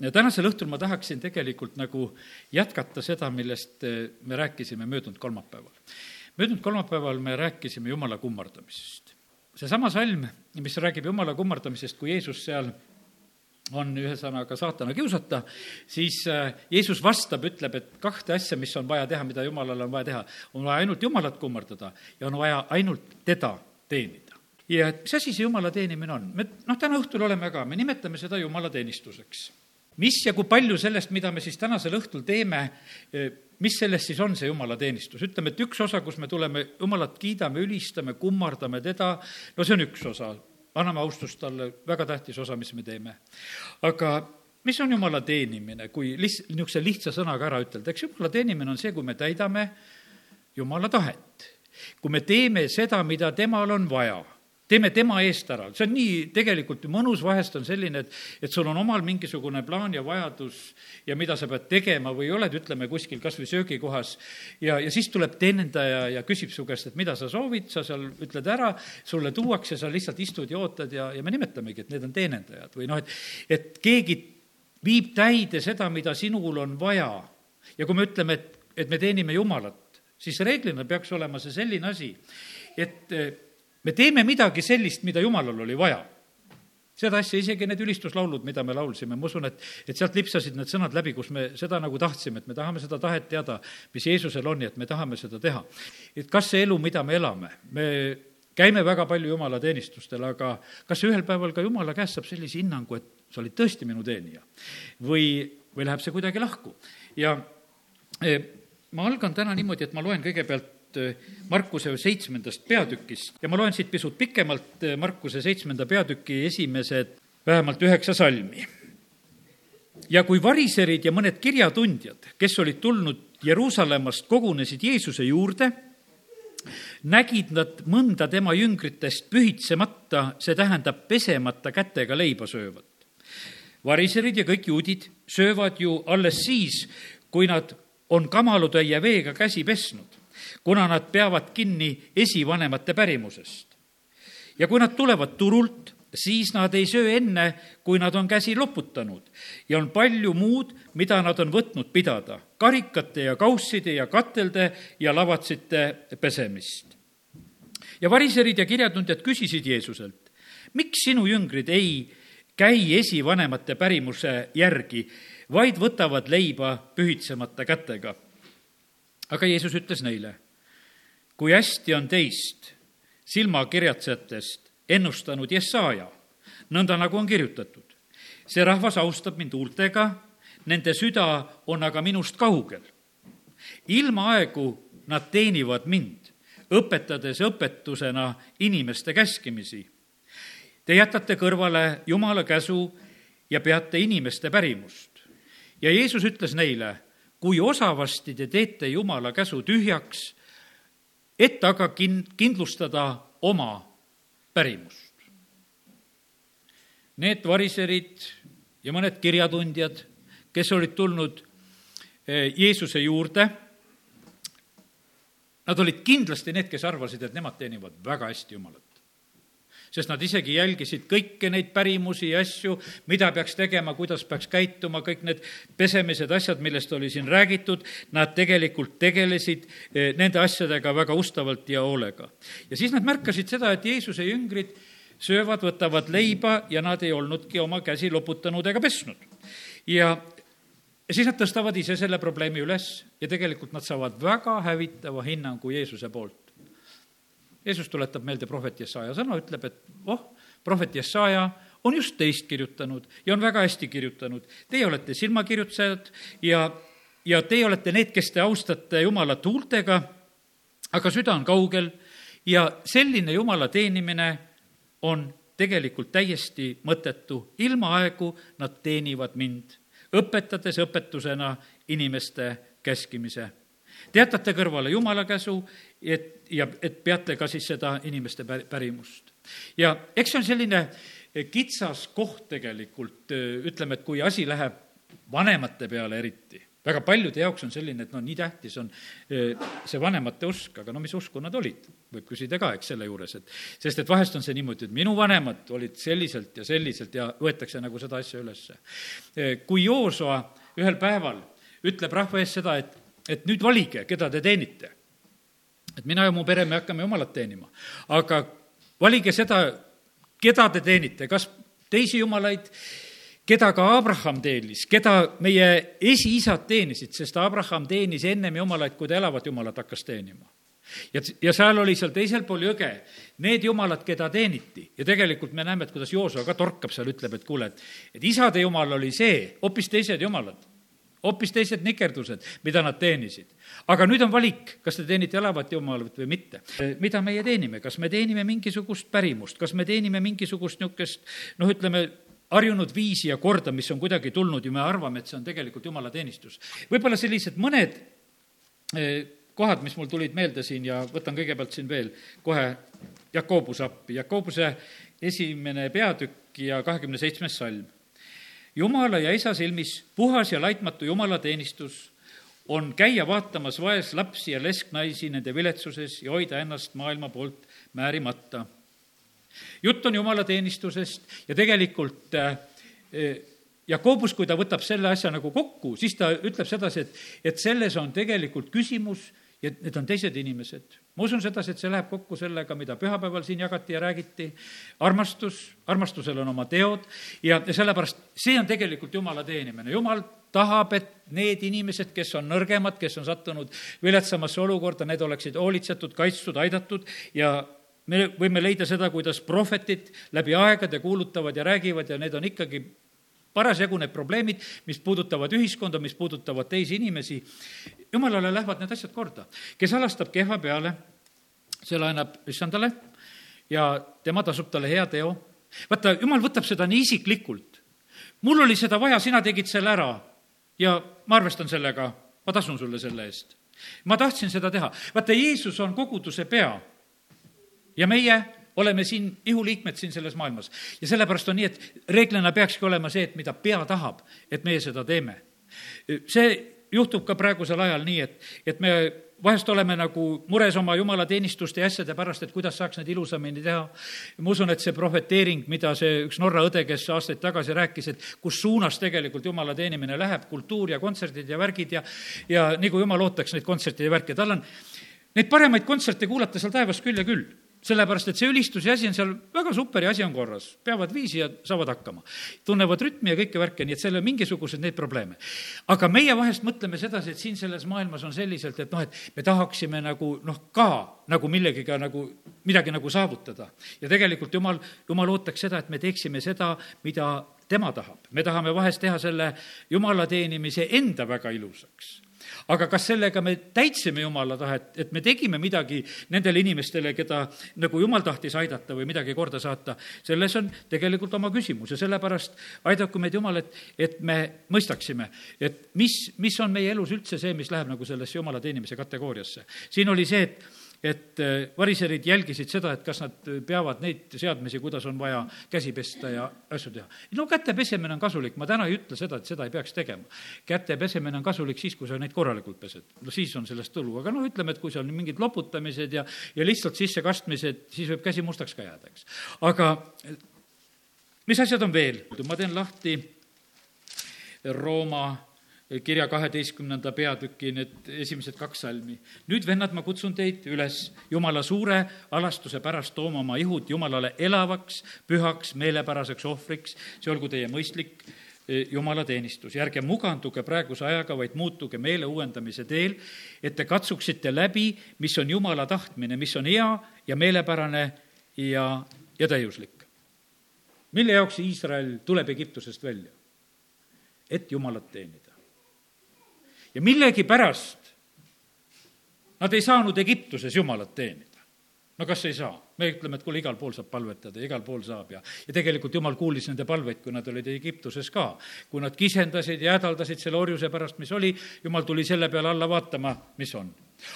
ja tänasel õhtul ma tahaksin tegelikult nagu jätkata seda, millest eh, me rääkisime möödunud kolmapäeval. möödunud kolmapäeval me rääkisime Jumala kummardamisest. seesama salm, mis räägib Jumala kummardamisest, kui Jeesus seal on ühesõnaga saatana kiusata, siis äh, Jeesus vastab, ütleb, et kahte asja, mis on vaja teha, mida Jumalale on vaja teha, on vaja ainult Jumalat kummardada ja on vaja ainult teda teenida. ja mis asi see Jumala teenimine on? me noh, täna õhtul oleme ka, me nimetame seda Jumala teenistuseks. Mis ja kui palju sellest, mida me siis tänasel õhtul teeme, eh, mis sellest siis on, see Jumala teenistus? ütleme, et üks osa, kus me tuleme, Jumalat kiidame, ülistame, kummardame teda, no see on üks osa anname austust talle, väga tähtis osa, mis me teeme. aga mis on jumala teenimine, kui liht-, niisuguse lihtsa sõnaga ära ütelda, eks jumala teenimine on see, kui me täidame jumala tahet. kui me teeme seda, mida temal on vaja teeme tema eest ära, see on nii tegelikult mõnus, vahest on selline, et, et sul on omal mingisugune plaan ja vajadus ja mida sa pead tegema või oled, ütleme, kuskil kas või söögikohas ja, ja siis tuleb teenindaja ja küsib su käest, et mida sa soovid, sa seal ütled ära, sulle tuuakse, sa lihtsalt istud ja ootad ja, ja me nimetamegi, et need on teenindajad või noh, et, et keegi viib täide seda, mida sinul on vaja. ja kui me ütleme, et, et me teenime Jumalat, siis reeglina peaks olema see selline asi, et me teeme midagi sellist, mida Jumalal oli vaja. seda asja, isegi need ülistuslaulud, mida me laulsime, ma usun, et, et sealt lipsasid need sõnad läbi, kus me seda nagu tahtsime, et me tahame seda tahet teada, mis Jeesusel on ja et me tahame seda teha. et kas see elu, mida me elame, me käime väga palju jumala teenistustel, aga kas ühel päeval ka jumala käest saab sellise hinnangu, et sa olid tõesti minu teenija? või, või läheb see kuidagi lahku? ja eh, ma algan täna niimoodi, et ma loen kõigepealt Markuse seitsmendast peatükist ja ma loen siit pisut pikemalt eh, Markuse seitsmenda peatüki esimesed vähemalt üheksa salmi. ja kui variserid ja mõned kirjatundjad, kes olid tulnud Jeruusalemmast, kogunesid Jeesuse juurde, nägid nad mõnda tema jüngritest pühitsemata, see tähendab pesemata kätega leiba söövat. variserid ja kõik juudid söövad ju alles siis, kui nad on kamalutäie veega käsi pesnud kuna nad peavad kinni esivanemate pärimusest. ja kui nad tulevad turult, siis nad ei söö enne, kui nad on käsi loputanud ja on palju muud, mida nad on võtnud pidada, karikate ja kausside ja katelde ja lavatsite pesemist. ja variserid ja kirjatundjad küsisid Jeesuselt, miks sinu jüngrid ei käi esivanemate pärimuse järgi, vaid võtavad leiba pühitsemata kätega. Aga Jeesus ütles neile kui hästi on teist silmakirjatsejatest ennustanud Jesaja, nõnda nagu on kirjutatud. see rahvas austab mind huultega, nende süda on aga minust kaugel. ilmaaegu nad teenivad mind, õpetades õpetusena inimeste käskimisi. Te jätate kõrvale Jumala käsu ja peate inimeste pärimust. ja Jeesus ütles neile, kui osavasti te teete Jumala käsu tühjaks et aga kin-, kindlustada oma pärimust. Need variserid ja mõned kirjatundjad, kes olid tulnud eh, Jeesuse juurde, nad olid kindlasti need, kes arvasid, et nemad teenivad väga hästi Jumalat sest nad isegi jälgisid kõiki neid pärimusi ja asju, mida peaks tegema, kuidas peaks käituma, kõik need pesemised asjad, millest oli siin räägitud, nad tegelikult tegelesid eh, nende asjadega väga ustavalt ja hoolega. ja siis nad märkasid seda, et Jeesuse jüngrid söövad, võtavad leiba ja nad ei olnudki oma käsi loputanud ega pesnud. ja ja siis nad tõstavad ise selle probleemi üles ja tegelikult nad saavad väga hävitava hinnangu Jeesuse poolt Jeesus tuletab meelde prohvet Jesaja sõna, ütleb, et oh, prohvet Jesaja on just teist kirjutanud ja on väga hästi kirjutanud. Teie olete silmakirjutajad ja, ja teie olete need, kes te austate Jumalat huultega, aga süda on kaugel ja selline Jumala teenimine on tegelikult täiesti mõttetu. ilmaaegu nad teenivad mind, õpetades õpetusena inimeste käskimise Te jätate kõrvale Jumala käsu, et, ja et peate ka siis seda inimeste pärimust. ja eks see on selline eh, kitsas koht tegelikult, eh, ütleme, et kui asi läheb vanemate peale eriti, väga paljude jaoks on selline, et no nii tähtis on eh, see vanemate usk, aga no mis usku nad olid, võib küsida ka, eks, selle juures, et sest et vahest on see niimoodi, et minu vanemad olid selliselt ja selliselt ja võetakse nagu seda asja ülesse. Kui Joosua ühel päeval ütleb rahva ees seda, et, et nüüd valige, keda te teenite, et mina ja mu pere, me hakkame Jumalat teenima, aga valige seda, keda te teenite, kas teisi jumalaid? Keda ka Abraham teenis, keda meie esiisad teenisid, sest Abraham teenis ennem jumalaid, kui ta elavat jumalat hakkas teenima. ja, ja seal oli seal teisel pool jõge need jumalad, keda teeniti. Ja tegelikult me näeme, et kuidas Joosua ka torkab seal, ütleb, et kuule, et, et isade jumal oli see, hoopis teised jumalad hoopis teised nikerdused, mida nad teenisid. aga nüüd on valik, kas te teenite elavat jumalat või mitte. mida meie teenime, kas me teenime mingisugust pärimust, kas me teenime mingisugust niisugust noh, ütleme, harjunud viisi ja korda, mis on kuidagi tulnud ja me arvame, et see on tegelikult jumala teenistus. võib-olla sellised mõned eh, kohad, mis mul tulid meelde siin ja võtan kõigepealt siin veel kohe Jakobuse appi, Jakobuse esimene peatükk ja kahekümne seitsmes salm. Jumala ja isa silmis puhas ja laitmatu jumalateenistus on käia vaatamas vaeslapsi ja lesknaisi nende viletsuses ja hoida ennast maailma poolt määrimata. Jutt on jumalateenistusest ja tegelikult äh, äh, Jakobus, kui ta võtab selle asja nagu kokku, siis ta ütleb sedasi, et, et selles on tegelikult küsimus ja need on teised inimesed. ma usun sedasi, et see läheb kokku sellega, mida pühapäeval siin jagati ja räägiti, armastus, armastusel on oma teod. Ja, ja sellepärast see on tegelikult Jumala teenimine, Jumal tahab, et need inimesed, kes on nõrgemad, kes on sattunud viletsamasse olukorda, need oleksid hoolitsetud, kaitstud, aidatud. Ja me võime leida seda, kuidas prohvetid läbi aegade kuulutavad ja räägivad ja need on ikkagi parasjagu need probleemid, mis puudutavad ühiskonda, mis puudutavad teisi inimesi, jumalale lähevad need asjad korda. kes alastab keha peale, see laenab issandale ja tema tasub talle hea teo. vaata, jumal võtab seda nii isiklikult. mul oli seda vaja, sina tegid selle ära ja ma arvestan sellega, ma tasun sulle selle eest. ma tahtsin seda teha. vaata, Jeesus on koguduse pea ja meie oleme siin ihuliikmed siin selles maailmas. ja sellepärast on nii, et reeglina peakski olema see, et mida pea tahab, et meie seda teeme. see juhtub ka praegusel ajal nii, et, et me vahest oleme nagu mures oma jumalateenistuste ja asjade pärast, et kuidas saaks neid ilusamini teha. ma usun, et see prohveteering, mida see üks Norra õde, kes aastaid tagasi rääkis, et kus suunas tegelikult jumala teenimine läheb, kultuur ja kontserdid ja värgid ja ja nii kui jumal ootaks neid kontserte ja värke, tal on neid paremaid kontserte kuulata seal taevas küll ja küll sellepärast, et see ülistuse asi on seal väga super ja asi on korras, peavad viisi ja saavad hakkama. tunnevad rütmi ja kõike värke, nii et seal on mingisuguseid neid probleeme. aga meie vahest mõtleme sedasi, et siin selles maailmas on selliselt, et noh, et me tahaksime nagu noh, ka nagu millegiga nagu, midagi nagu saavutada. ja tegelikult jumal, jumal ootaks seda, et me teeksime seda, mida tema tahab. me tahame vahest teha selle jumala teenimise enda väga ilusaks aga kas sellega me täitsime Jumala tahet, et me tegime midagi nendele inimestele, keda nagu Jumal tahtis aidata või midagi korda saata, selles on tegelikult oma küsimus ja sellepärast aidaku meid Jumal, et, et me mõistaksime, et mis, mis on meie elus üldse see, mis läheb nagu sellesse Jumala teenimise kategooriasse. siin oli see, et et äh, variserid jälgisid seda, et kas nad peavad neid seadmisi, kuidas on vaja käsi pesta ja asju teha. no käte pesemine on kasulik, ma täna ei ütle seda, et seda ei peaks tegema. käte pesemine on kasulik siis, kui sa neid korralikult pesed. no siis on sellest tulu, aga noh, ütleme, et kui seal mingid loputamised ja, ja lihtsalt sissekastmised, siis võib käsi mustaks ka jääda, eks. aga mis asjad on veel? ma teen lahti Rooma kirja kaheteistkümnenda peatüki need esimesed kaks salmi. nüüd, vennad, ma kutsun teid üles Jumala suure alastuse pärast tooma oma ihud Jumalale elavaks, pühaks, meelepäraseks ohvriks, see olgu teie mõistlik eh, jumalateenistus ja ärge muganduge praeguse ajaga, vaid muutuge meele uuendamise teel, et te katsuksite läbi, mis on Jumala tahtmine, mis on hea ja meelepärane ja, ja täiuslik. mille jaoks Iisrael tuleb Egiptusest välja? et Jumalat teenida ja millegipärast nad ei saanud Egiptuses Jumalat teenida. no kas ei saa? me ütleme, et kuule, igal pool saab palvetada, igal pool saab ja, ja tegelikult Jumal kuulis nende palveid, kui nad olid Egiptuses ka. kui nad kisendasid ja hädaldasid selle orjuse pärast, mis oli, Jumal tuli selle peale alla vaatama, mis on.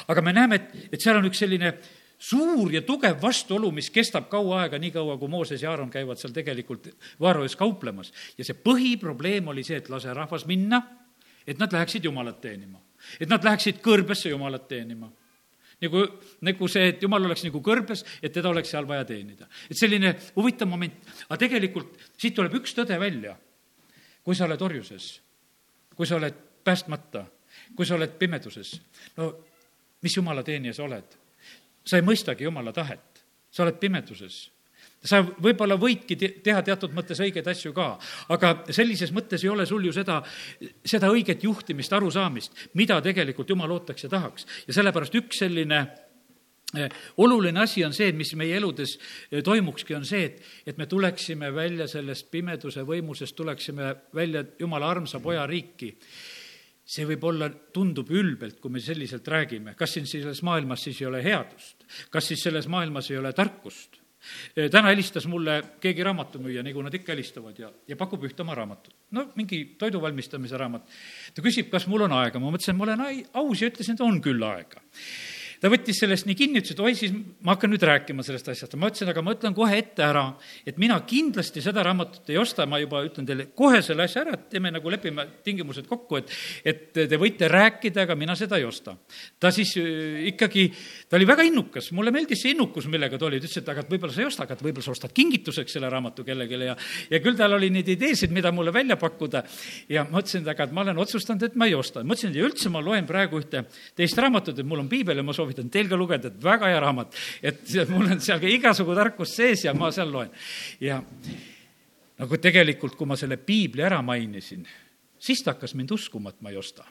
aga me näeme, et, et seal on üks selline suur ja tugev vastuolu, mis kestab kaua aega, nii kaua, kui Mooses ja Aaron käivad seal tegelikult Vaaro ees kauplemas. ja see põhiprobleem oli see, et lase rahvas minna et nad läheksid Jumalat teenima. et nad läheksid kõrbesse Jumalat teenima nagu, nagu see, et jumal oleks nagu kõrbes, et teda oleks seal vaja teenida. et selline huvitav moment, aga tegelikult siit tuleb üks tõde välja. kui sa oled orjuses, kui sa oled päästmata, kui sa oled pimeduses, no mis jumala teenija sa oled? sa ei mõistagi jumala tahet, sa oled pimeduses sa võib-olla võidki teha teatud mõttes õigeid asju ka, aga sellises mõttes ei ole sul ju seda, seda õiget juhtimist, arusaamist, mida tegelikult jumal ootaks ja tahaks. ja sellepärast üks selline eh, oluline asi on see, mis meie eludes eh, toimukski, on see, et, et me tuleksime välja sellest pimeduse võimusest, tuleksime välja Jumala armsa poja riiki. See võib olla, tundub ülbelt, kui me selliselt räägime, kas siin selles maailmas siis ei ole headust, kas siis selles maailmas ei ole tarkust, täna helistas mulle keegi raamatumüüja, nagu nad ikka helistavad ja, ja pakub ühte oma raamatut. no mingi toidu valmistamise raamat. ta küsib, kas mul on aega, ma mõtlesin, ma olen aus ja ütlesin, et on küll aega ta võttis sellest nii kinni, ütles, et oi, siis ma hakkan nüüd rääkima sellest asjast. ma ütlesin, aga ma ütlen kohe ette ära, et mina kindlasti seda raamatut ei osta, ma juba ütlen teile kohe selle asja ära, et teeme nagu, lepime tingimused kokku, et, et te võite rääkida, aga mina seda ei osta. ta siis äh, ikkagi, ta oli väga innukas, mulle meeldis see innukus, millega ta oli, ta ütles, et aga et võib-olla sa ei osta, aga et võib-olla sa ostad kingituseks selle raamatu kellelegi ja, ja küll tal oli neid ideesid, mida mulle välja pakkuda. ja ma ütlesin, et aga et ma olen otsustanud, et ma ei osta. ma ütlesin, ja üldse ma loen praegu ühte teist raamatut, et mul on piibel ja ma soovin soovitan teil ka lugeda, et väga hea raamat. et mul on seal ka igasugu tarkust sees ja ma seal loen. ja nagu tegelikult, kui ma selle piibli ära mainisin, siis ta hakkas mind uskuma, et ma ei osta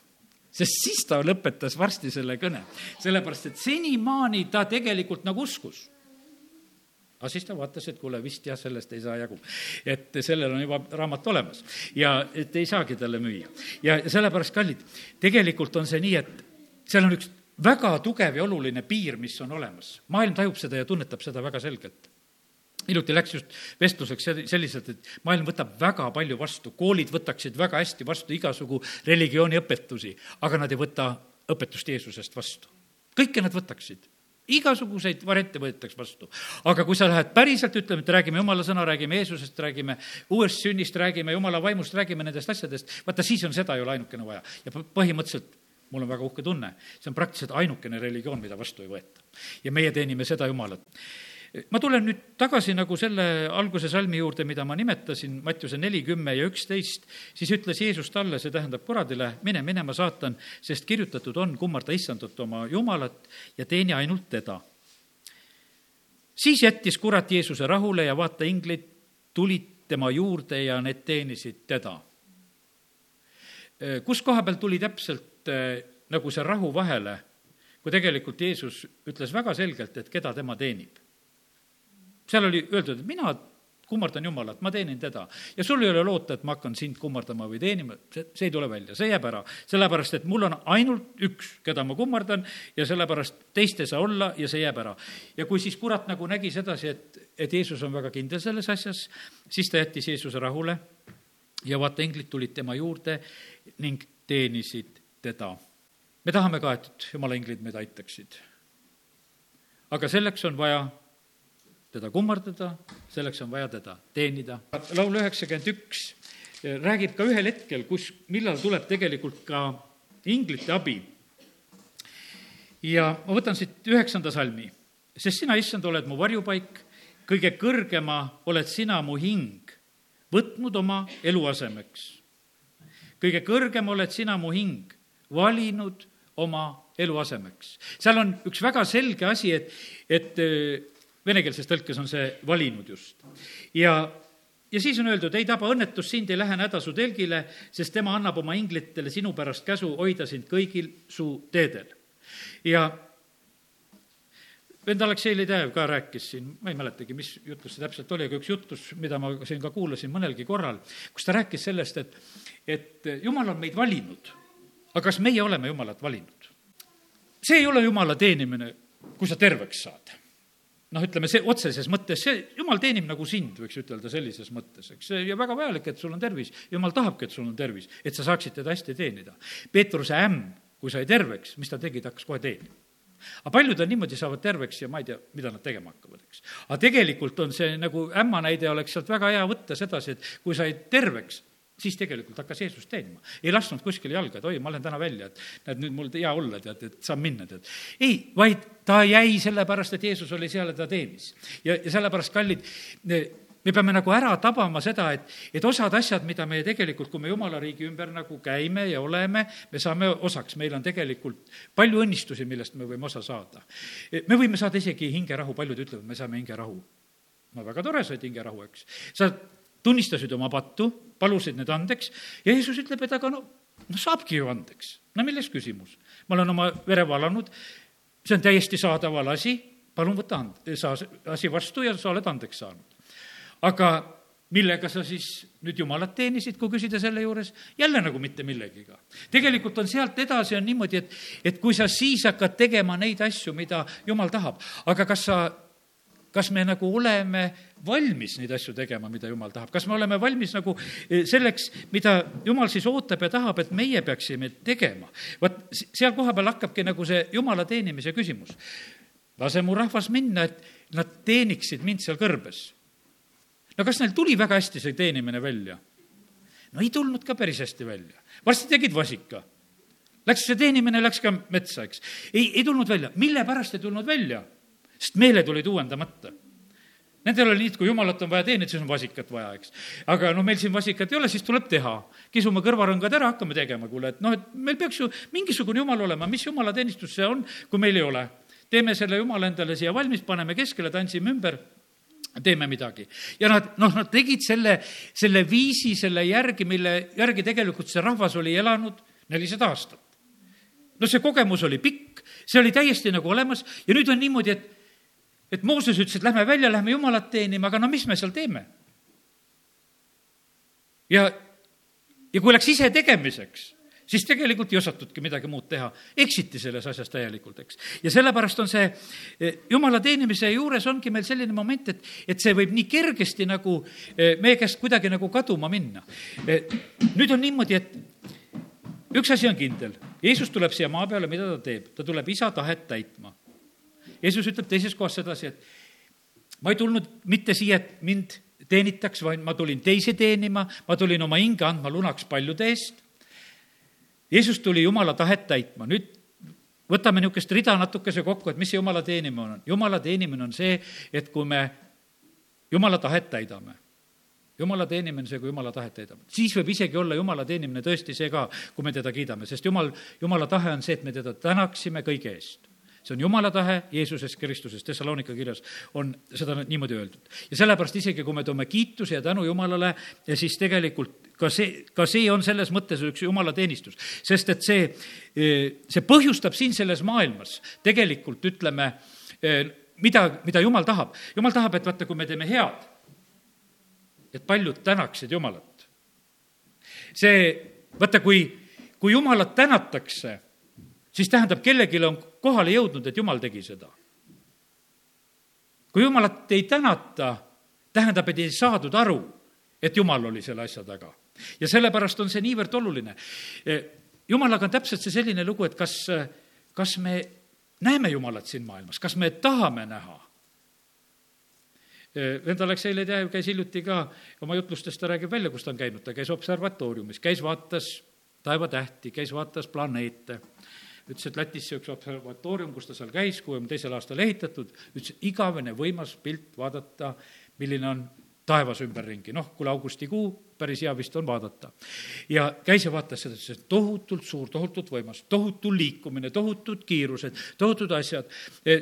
sest siis ta lõpetas varsti selle kõne, sellepärast et senimaani ta tegelikult nagu uskus aga siis ta vaatas, et kuule, vist jah, sellest ei saa jagu. et sellel on juba raamat olemas ja et ei saagi talle müüa. ja sellepärast, kallid, tegelikult on see nii, et seal on üks väga tugev ja oluline piir, mis on olemas. maailm tajub seda ja tunnetab seda väga selgelt hiljuti läks just vestluseks selliselt, et maailm võtab väga palju vastu, koolid võtaksid väga hästi vastu igasugu religiooniõpetusi, aga nad ei võta õpetust Jeesusest vastu. kõike nad võtaksid igasuguseid variante võetakse vastu. aga kui sa lähed päriselt, ütleme, et räägime jumala sõna, räägime Jeesusest, räägime uuest sünnist, räägime jumala vaimust, räägime nendest asjadest, vaata siis on seda ei ole ainukene vaja. ja põhimõtteliselt mul on väga uhke tunne, see on praktiliselt ainukene religioon, mida vastu ei võeta. ja meie teenime seda Jumalat. ma tulen nüüd tagasi nagu selle alguse salmi juurde, mida ma nimetasin, Mattiuse neli, kümme ja üksteist, siis ütles Jeesus talle, see tähendab kuradile, mine minema, saatan, sest kirjutatud on, kummarda issandat oma Jumalat ja teeni ainult teda. siis jättis kurat Jeesuse rahule ja vaata, inglid tulid tema juurde ja need teenisid teda kus koha peal tuli täpselt Eh, nagu see rahu vahele, kui tegelikult Jeesus ütles väga selgelt, et keda tema teenib. seal oli öeldud, et mina kummardan Jumalat, ma teenin teda. ja sul ei ole loota, et ma hakkan sind kummardama või teenima, see, see ei tule välja, see jääb ära. sellepärast, et mul on ainult üks, keda ma kummardan ja sellepärast teist ei saa olla ja see jääb ära. ja kui siis kurat nagu nägi sedasi, et, et Jeesus on väga kindel selles asjas, siis ta jättis Jeesuse rahule ja vaata, inglid tulid tema juurde ning teenisid teda. me tahame ka, et jumala inglid meid aitaksid. aga selleks on vaja teda kummardada, selleks on vaja teda teenida. laul üheksakümmend üks räägib ka ühel hetkel, kus, millal tuleb tegelikult ka inglite abi. ja ma võtan siit üheksanda salmi. sest sina, issand, oled mu varjupaik, kõige kõrgema oled sina mu hing, võtnud oma eluasemeks. kõige kõrgem oled sina mu hing, valinud oma eluasemeks. seal on üks väga selge asi, et, et äh, venekeelses tõlkes on see valinud just. ja, ja siis on öeldud, ei taba õnnetus sind, ei lähe häda su telgile, sest tema annab oma inglitele sinu pärast käsu hoida sind kõigil su teedel. ja vend Aleksei Ledejev ka rääkis siin, ma ei mäletagi, mis jutlus see täpselt oli, aga üks jutlus, mida ma siin ka kuulasin mõnelgi korral, kus ta rääkis sellest, et, et jumal on meid valinud aga kas meie oleme Jumalat valinud? see ei ole Jumala teenimine, kui sa terveks saad. noh, ütleme see otseses mõttes, see, Jumal teenib nagu sind, võiks ütelda sellises mõttes, eks, ja väga vajalik, et sul on tervis. Jumal tahabki, et sul on tervis, et sa saaksid teda hästi teenida. Peetruse ämm, kui sai terveks, mis ta tegi, ta hakkas kohe teenima aga paljud on niimoodi, saavad terveks ja ma ei tea, mida nad tegema hakkavad, eks. aga tegelikult on see nagu ämma näide oleks sealt väga hea võtta sedasi, et kui said terveks, siis tegelikult hakkas Jeesust teenima. ei lasknud kuskile jalga, et oi, ma lähen täna välja, et näed, nüüd mul hea olla, tead, et saan minna, tead. ei, vaid ta jäi sellepärast, et Jeesus oli seal ja ta teenis. ja, ja sellepärast, kallid, me peame nagu ära tabama seda, et, et osad asjad, mida me tegelikult, kui me jumala riigi ümber nagu käime ja oleme, me saame osaks, meil on tegelikult palju õnnistusi, millest me võime osa saada. me võime saada isegi hingerahu, paljud ütlevad, me saame hingerahu. no väga tore, said hingerahu, eks. sa tunnistasid oma pattu, palusid need andeks ja Jeesus ütleb, et aga no, no saabki ju andeks. no milles küsimus? ma olen oma vere valanud, see on täiesti saadaval asi, palun võta and-, saa asi vastu ja sa oled andeks saanud. aga millega sa siis nüüd Jumalat teenisid, kui küsida selle juures? jälle nagu mitte millegiga. tegelikult on sealt edasi on niimoodi, et, et kui sa siis hakkad tegema neid asju, mida Jumal tahab, aga kas sa kas me nagu oleme valmis neid asju tegema, mida Jumal tahab, kas me oleme valmis nagu e, selleks, mida Jumal siis ootab ja tahab, et meie peaksime tegema? vot seal kohapeal hakkabki nagu see Jumala teenimise küsimus. lase mu rahvas minna, et nad teeniksid mind seal kõrbes. no kas neil tuli väga hästi see teenimine välja? no ei tulnud ka päris hästi välja. varsti tegid vasika. Läks see teenimine, läks ka metsa, eks. ei, ei tulnud välja. mille pärast ei tulnud välja? Sest meeled olid uuendamata. Nendel oli nii, et kui jumalat on vaja teenida, siis on vasikat vaja, eks. aga no meil siin vasikat ei ole, siis tuleb teha. kisume kõrvarõngad ära, hakkame tegema, kuule, et noh, et meil peaks ju mingisugune jumal olema, mis jumalateenistus see on, kui meil ei ole. teeme selle jumala endale siia valmis, paneme keskele, tantsime ümber teeme midagi. ja nad, noh, nad tegid selle, selle viisi selle järgi, mille järgi tegelikult see rahvas oli elanud nelisada aastat. no see kogemus oli pikk, see oli täiesti nagu olemas ja nüüd on niimoodi, et et Mooses ütles, et lähme välja, lähme Jumalat teenima, aga no mis me seal teeme? ja, ja kui läks ise tegemiseks, siis tegelikult ei osatudki midagi muud teha. eksiti selles asjas täielikult, eks. ja sellepärast on see, eh, jumala teenimise juures ongi meil selline moment, et, et see võib nii kergesti nagu eh, meie käest kuidagi nagu kaduma minna. Eh, nüüd on niimoodi, et üks asi on kindel, Jeesus tuleb siia maa peale, mida ta teeb? ta tuleb isa tahet täitma Jeesus ütleb teises kohas sedasi, et ma ei tulnud mitte siia, et mind teenitaks, vaid ma tulin teisi teenima, ma tulin oma hinge andma lunaks paljude eest. Jeesus tuli Jumala tahet täitma, nüüd võtame niisugust rida natukese kokku, et mis see Jumala teenimine on. Jumala teenimine on see, et kui me Jumala tahet täidame jumala teenimine, see, kui jumala tahet täidab. siis võib isegi olla jumala teenimine tõesti see ka, kui me teda kiidame, sest jumal, jumala tahe on see, et me teda tänaksime kõige eest see on jumala tahe Jeesuses Kristuses, Thessalonika kirjas on seda niimoodi öeldud. ja sellepärast isegi, kui me toome kiituse ja tänu Jumalale, siis tegelikult ka see, ka see on selles mõttes üks jumala teenistus, sest et see, see põhjustab siin selles maailmas tegelikult ütleme, mida, mida Jumal tahab. Jumal tahab, et vaata, kui me teeme head, et paljud tänaksid Jumalat. see, vaata, kui, kui Jumalat tänatakse siis tähendab, kellelegi on kohale jõudnud, et jumal tegi seda. kui jumalat ei tänata, tähendab, et ei saadud aru, et jumal oli selle asja taga. ja sellepärast on see niivõrd oluline. Jumalaga on täpselt see selline lugu, et kas, kas me näeme Jumalat siin maailmas, kas me tahame näha? Vend Aleksei Ledejev käis hiljuti ka oma jutlustest, ta räägib välja, kus ta on käinud, ta käis observatooriumis, käis vaatas taevatähti, käis vaatas planeete ütles, et Lätis see üks observatoorium, kus ta seal käis, kuuekümne teisel aastal ehitatud, ütles, igavene võimas pilt vaadata, milline on taevas ümberringi, noh, kuule, augustikuu, päris hea vist on vaadata. ja käis ja vaatas seda, ütles, et tohutult suur, tohutult võimas, tohutu liikumine, tohutud kiirused, tohutud asjad. E,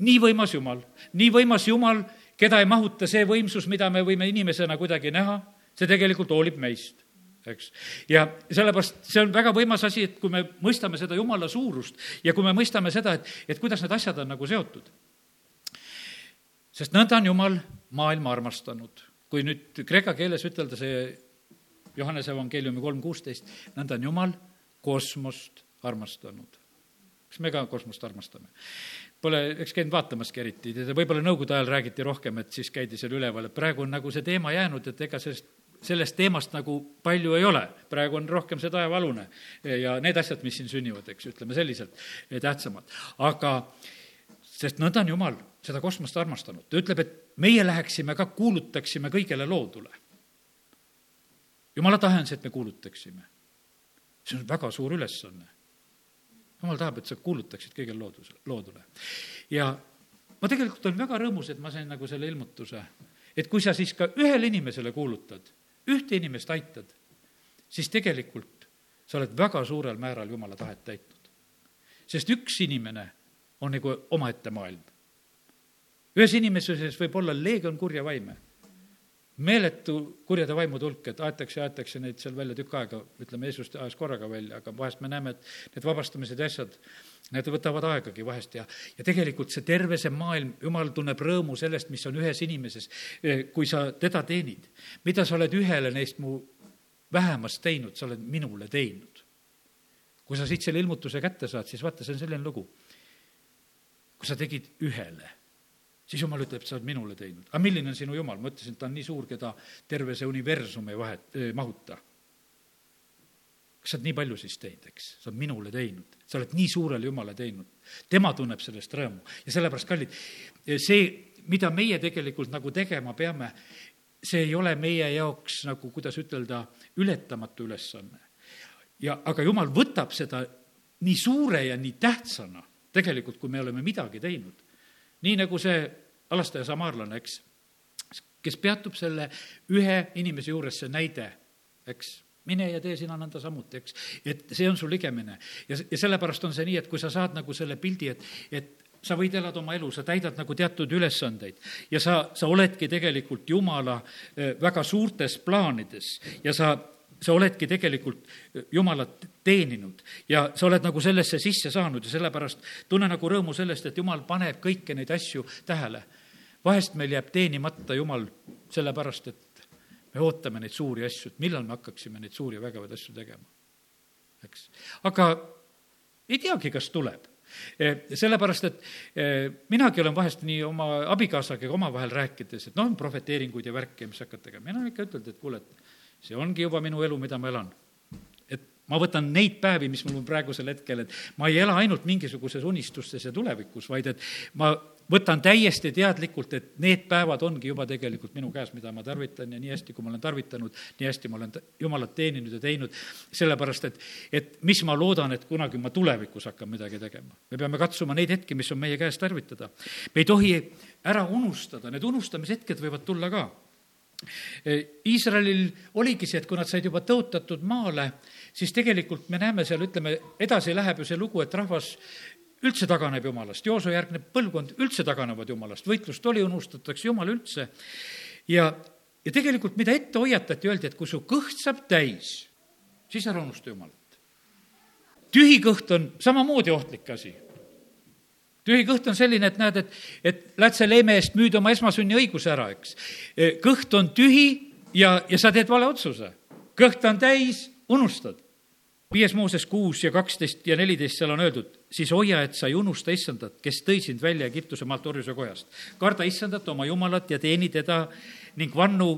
nii võimas Jumal, nii võimas Jumal, keda ei mahuta see võimsus, mida me võime inimesena kuidagi näha, see tegelikult hoolib meist eks. ja sellepärast see on väga võimas asi, et kui me mõistame seda jumala suurust ja kui me mõistame seda, et, et kuidas need asjad on nagu seotud. sest nõnda on jumal maailma armastanud. kui nüüd kreeka keeles ütelda see Johannese evangeeliumi kolm kuusteist, nõnda on jumal kosmost armastanud. kas me ka kosmost armastame? Pole, eks käinud vaatamaski eriti, võib-olla nõukogude ajal räägiti rohkem, et siis käidi seal üleval, et praegu on nagu see teema jäänud, et ega sellest sellest teemast nagu palju ei ole, praegu on rohkem see taevalune ja need asjad, mis siin sünnivad, eks, ütleme selliselt eh, tähtsamad. aga sest nõnda on Jumal seda kosmost armastanud, ta ütleb, et meie läheksime ka, kuulutaksime kõigele loodule. jumala tahe on see, et me kuulutaksime. see on väga suur ülesanne. jumal tahab, et sa kuulutaksid kõigele looduse, loodule. ja ma tegelikult olen väga rõõmus, et ma sain nagu selle ilmutuse, et kui sa siis ka ühele inimesele kuulutad, ühte inimest aitad, siis tegelikult sa oled väga suurel määral jumala tahet täitnud. sest üks inimene on nagu omaette maailm. ühes inimeses võib olla leegion kurja vaime meeletu kurjade vaimude hulk, et aetakse ja aetakse neid seal välja tükk aega, ütleme, Jeesus ajas korraga välja, aga vahest me näeme, et need vabastamised ja asjad, need võtavad aegagi vahest ja, ja tegelikult see terve see maailm, jumal tunneb rõõmu sellest, mis on ühes inimeses, eh, kui sa teda teenid. mida sa oled ühele neist mu vähemast teinud, sa oled minule teinud. kui sa siit selle ilmutuse kätte saad, siis vaata, see on selline lugu. kui sa tegid ühele siis jumal ütleb, sa oled minule teinud. aga milline on sinu jumal? ma ütlesin, ta on nii suur, keda terve see universum ei vahet, mahuta. kas sa oled nii palju siis teinud, eks? sa oled minule teinud, sa oled nii suurele Jumale teinud. tema tunneb sellest rõõmu ja sellepärast, kallid, see, mida meie tegelikult nagu tegema peame, see ei ole meie jaoks nagu, kuidas ütelda, ületamatu ülesanne. ja aga Jumal võtab seda nii suure ja nii tähtsana tegelikult, kui me oleme midagi teinud. nii nagu see alastaja samaarlane, eks, kes peatub selle ühe inimese juures, see näide, eks, mine ja tee sina nõnda samuti, eks. et see on sul ligemine. ja, ja sellepärast on see nii, et kui sa saad nagu selle pildi, et, et sa võid elada oma elu, sa täidad nagu teatud ülesandeid ja sa, sa oledki tegelikult Jumala eh, väga suurtes plaanides ja sa sa oledki tegelikult Jumalat teeninud ja sa oled nagu sellesse sisse saanud ja sellepärast tunne nagu rõõmu sellest, et Jumal paneb kõiki neid asju tähele vahest meil jääb teenimata Jumal sellepärast, et me ootame neid suuri asju, et millal me hakkaksime neid suuri ja vägevaid asju tegema. eks, aga ei teagi, kas tuleb. E, sellepärast, et e, minagi olen vahest nii oma abikaasaga omavahel rääkides, et noh, prohveteeringuid ja värke, mis hakkad tegema, mina ikka ütelnud, et kuule, et see ongi juba minu elu, mida ma elan. Et ma võtan neid päevi, mis mul on praegusel hetkel, et ma ei ela ainult mingisuguses unistustes ja tulevikus, vaid et ma võtan täiesti teadlikult, et need päevad ongi juba tegelikult minu käes, mida ma tarvitan ja nii hästi, kui ma olen tarvitanud, nii hästi ma olen Jumalat teeninud ja teinud, sellepärast et, et mis ma loodan, et kunagi ma tulevikus hakkan midagi tegema. me peame katsuma neid hetki, mis on meie käes tarvitada. me ei tohi ära unustada, need unustamishetked võivad tulla ka Iisraelil oligi see, et kui nad said juba tõotatud maale, siis tegelikult me näeme seal, ütleme, edasi läheb ju see lugu, et rahvas üldse taganeb jumalast, Jooso järgne põlvkond üldse taganevad jumalast, võitlust oli, unustatakse jumal üldse. ja, ja tegelikult, mida ette hoiatati, öeldi, et kui su kõht saab täis, siis ära unusta jumalat. tühi kõht on samamoodi ohtlik asi tühi kõht on selline, et näed, et, et lähed selle emme eest, müüd oma esmasünniõiguse ära, eks. kõht on tühi ja, ja sa teed vale otsuse. kõht on täis, unustad viies Mooses kuus ja kaksteist ja neliteist, seal on öeldud, siis hoia, et sa ei unusta issandat, kes tõi sind välja Egiptuse maalt orjuse kojast. karda issandat, oma jumalat ja teeni teda ning vannu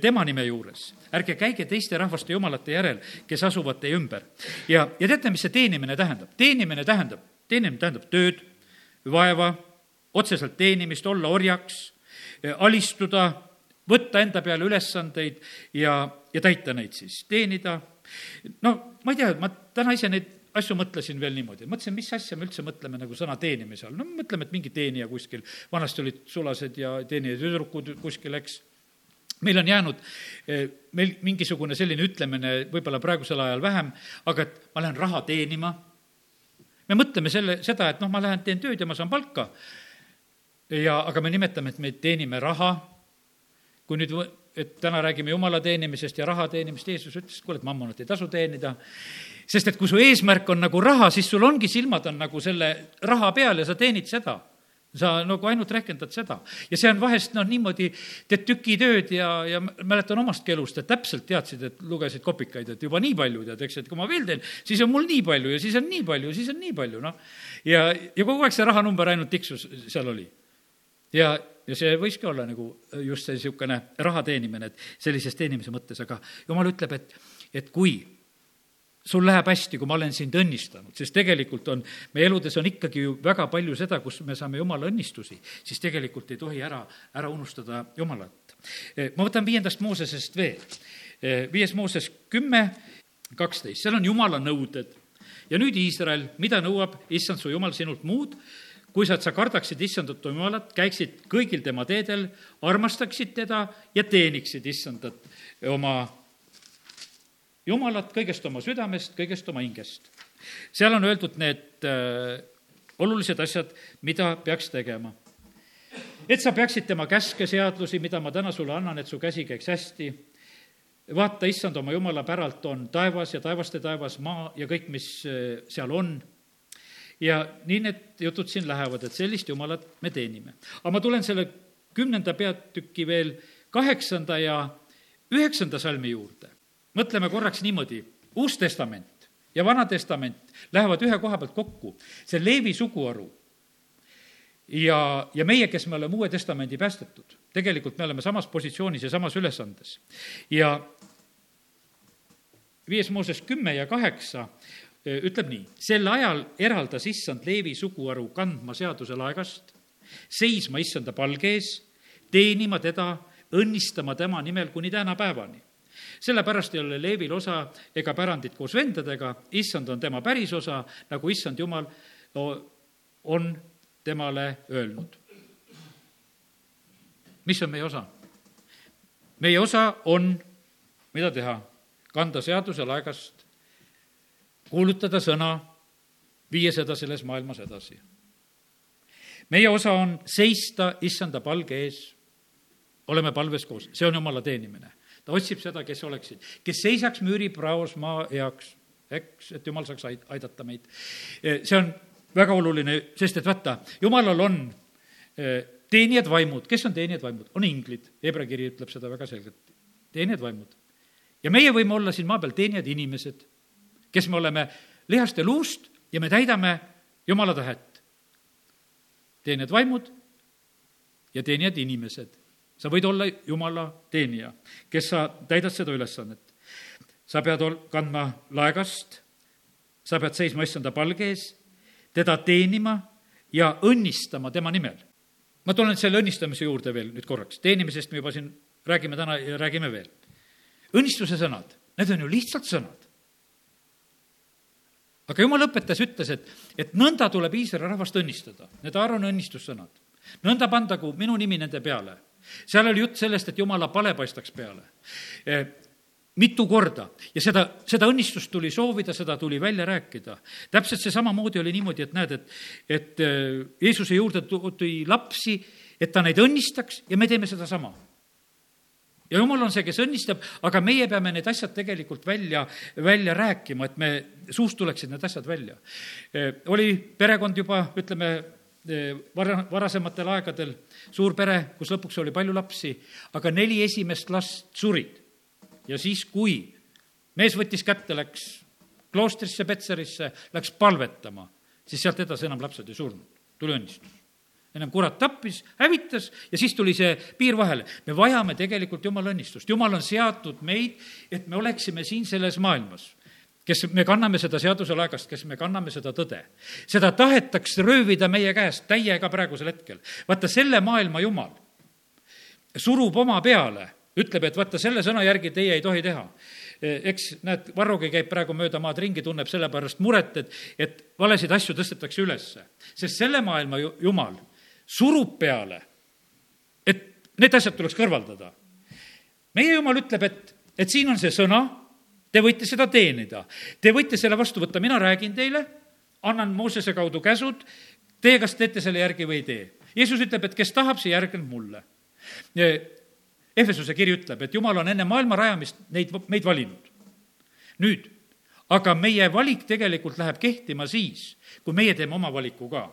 tema nime juures. ärge käige teiste rahvaste jumalate järel, kes asuvad teie ümber. ja, ja teate, mis see teenimine tähendab? teenimine tähendab, teenimine tähendab tööd, vaeva, otseselt teenimist, olla orjaks, alistuda, võtta enda peale ülesandeid ja, ja täita neid siis, teenida no ma ei tea, ma täna ise neid asju mõtlesin veel niimoodi, mõtlesin, mis asja me üldse mõtleme nagu sõna teenimise all, no mõtleme, et mingi teenija kuskil, vanasti olid sulased ja teenija tüdrukud kuskil, eks. meil on jäänud eh, meil mingisugune selline ütlemine, võib-olla praegusel ajal vähem, aga et ma lähen raha teenima. me mõtleme selle, seda, et noh, ma lähen teen tööd ja ma saan palka. ja, aga me nimetame, et me teenime raha. kui nüüd et täna räägime jumala teenimisest ja raha teenimist, Jeesus ütles, et kuule, et mammonat ei tasu teenida. Sest et kui su eesmärk on nagu raha, siis sul ongi silmad on nagu selle raha peal ja sa teenid seda sa nagu ainult rehkendad seda. ja see on vahest noh, niimoodi, teed tükitööd ja, ja mäletan omastki elust, et täpselt teadsid, et lugesid kopikaid, et juba nii palju tead, eks, et kui ma veel teen, siis on mul nii palju ja siis on nii palju, siis on nii palju, noh. ja, ja kogu aeg see rahanumber ainult tiksus, seal oli. ja ja see võiski olla nagu just see niisugune raha teenimine, et sellises teenimise mõttes, aga jumal ütleb, et, et kui sul läheb hästi, kui ma olen sind õnnistanud, sest tegelikult on, meie eludes on ikkagi ju väga palju seda, kus me saame Jumala õnnistusi, siis tegelikult ei tohi ära, ära unustada Jumalat. ma võtan viiendast Moosesest veel. viies Mooses kümme, kaksteist, seal on Jumala nõuded. ja nüüd Iisrael, mida nõuab issand su jumal sinult muud, kui sa, et sa kardaksid issandat jumalat, käiksid kõigil tema teedel, armastaksid teda ja teeniksid issandat oma jumalat kõigest oma südamest, kõigest oma hingest. seal on öeldud need äh, olulised asjad, mida peaks tegema. et sa peaksid tema käske, seadusi, mida ma täna sulle annan, et su käsi käiks hästi vaata, issand oma jumala päralt on taevas ja taevaste taevas, maa ja kõik, mis äh, seal on. ja nii need jutud siin lähevad, et sellist jumalat me teenime. aga ma tulen selle kümnenda peatüki veel kaheksanda ja üheksanda salmi juurde. Mõtleme korraks niimoodi, Uus Testament ja Vana Testament lähevad ühe koha pealt kokku, see Leevi suguharu ja, ja meie, kes me oleme Uue Testamendi päästetud, tegelikult me oleme samas positsioonis ja samas ülesandes. ja viies Mooses kümme ja kaheksa ütleb nii, sel ajal eraldas issand Leevi suguharu kandma seaduse laegast, seisma issanda palge ees, teenima teda, õnnistama tema nimel kuni tänapäevani. Sellepärast ei ole Leevil osa ega pärandit koos vendadega, issand on tema pärisosa, nagu issand jumal on temale öelnud. mis on meie osa? meie osa on, mida teha? kanda seaduse laegast, kuulutada sõna, viia seda selles maailmas edasi. meie osa on seista issanda palge ees, oleme palves koos, see on jumala teenimine. Ta otsib seda, kes oleksid, kes seisaks müüripraos maa heaks, eks, et jumal saaks aidata meid. see on väga oluline, sest et vaata, jumalal on eh, teenijad vaimud, kes on teenijad vaimud, on inglid, Hebra kiri ütleb seda väga selgelt, teenijad vaimud ja meie võime olla siin maa peal teenijad inimesed, kes me oleme lihast ja luust ja me täidame Jumala tahet. teenijad vaimud ja teenijad inimesed. Sa võid olla Jumala teenija, kes sa täidad seda ülesannet. sa pead ol-, kandma laegast, sa pead seisma issanda palge ees, teda teenima ja õnnistama tema nimel. ma tulen selle õnnistamise juurde veel nüüd korraks, teenimisest me juba siin räägime täna ja räägime veel õnnistuse sõnad, need on ju lihtsalt sõnad. aga jumal õpetas, ütles, et, et nõnda tuleb Iisraeli rahvast õnnistada, need Aaroni õnnistussõnad. nõnda pandagu minu nimi nende peale. Seal oli jutt sellest, et jumala pale paistaks peale e, mitu korda ja seda, seda õnnistust tuli soovida, seda tuli välja rääkida. täpselt see samamoodi oli niimoodi, et näed, et, et e, Jeesuse juurde tuli lapsi, et ta neid õnnistaks ja me teeme sedasama ja jumal on see, kes õnnistab, aga meie peame need asjad tegelikult välja, välja rääkima, et me, suust tuleksid need asjad välja. oli perekond juba, ütleme, vara, varasematel aegadel, suur pere, kus lõpuks oli palju lapsi, aga neli esimest last surid. ja siis, kui mees võttis kätte, läks kloostrisse, Petserisse, läks palvetama, siis sealt edasi enam lapsed ei surnud, tuli õnnistus ennem kurat tappis, hävitas ja siis tuli see piir vahele. me vajame tegelikult jumala õnnistust, jumal on seatud meid, et me oleksime siin selles maailmas kes me kanname seda seaduselaegast, kes me kanname seda tõde. seda tahetakse röövida meie käest täiega praegusel hetkel. vaata, selle maailma jumal surub oma peale, ütleb, et vaata, selle sõna järgi teie ei tohi teha eks näed, Varrogi käib praegu mööda maad ringi, tunneb selle pärast muret, et, et valesid asju tõstetakse ülesse. sest selle maailma ju, jumal surub peale, et need asjad tuleks kõrvaldada. meie jumal ütleb, et, et siin on see sõna, te võite seda teenida, te võite selle vastu võtta, mina räägin teile, annan Moosese kaudu käsud, teie kas teete selle järgi või ei tee. Jeesus ütleb, et kes tahab, see järgneb mulle. Efesuse kiri ütleb, et Jumal on enne maailma rajamist neid, meid valinud. nüüd, aga meie valik tegelikult läheb kehtima siis, kui meie teeme oma valiku ka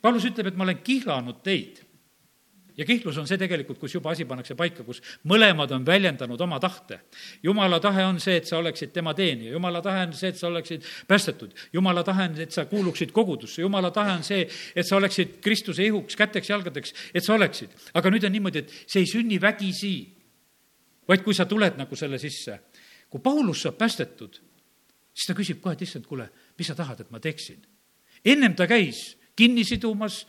Paulus ütleb, et ma olen kihlanud teid. Ja kihlus on see tegelikult, kus juba asi pannakse paika, kus mõlemad on väljendanud oma tahte. jumala tahe on see, et sa oleksid tema teenija, jumala tahe on see, et sa oleksid päästetud, jumala tahe on, et sa kuuluksid kogudusse, jumala tahe on see, et sa oleksid Kristuse ihuks, käteks-jalgadeks, et sa oleksid. aga nüüd on niimoodi, et see ei sünni vägisi, vaid kui sa tuled nagu selle sisse. kui Paulus saab päästetud, siis ta küsib kohe, et issand, kuule, mis sa tahad, et ma teeksin? ennem ta käis kinni sidumas,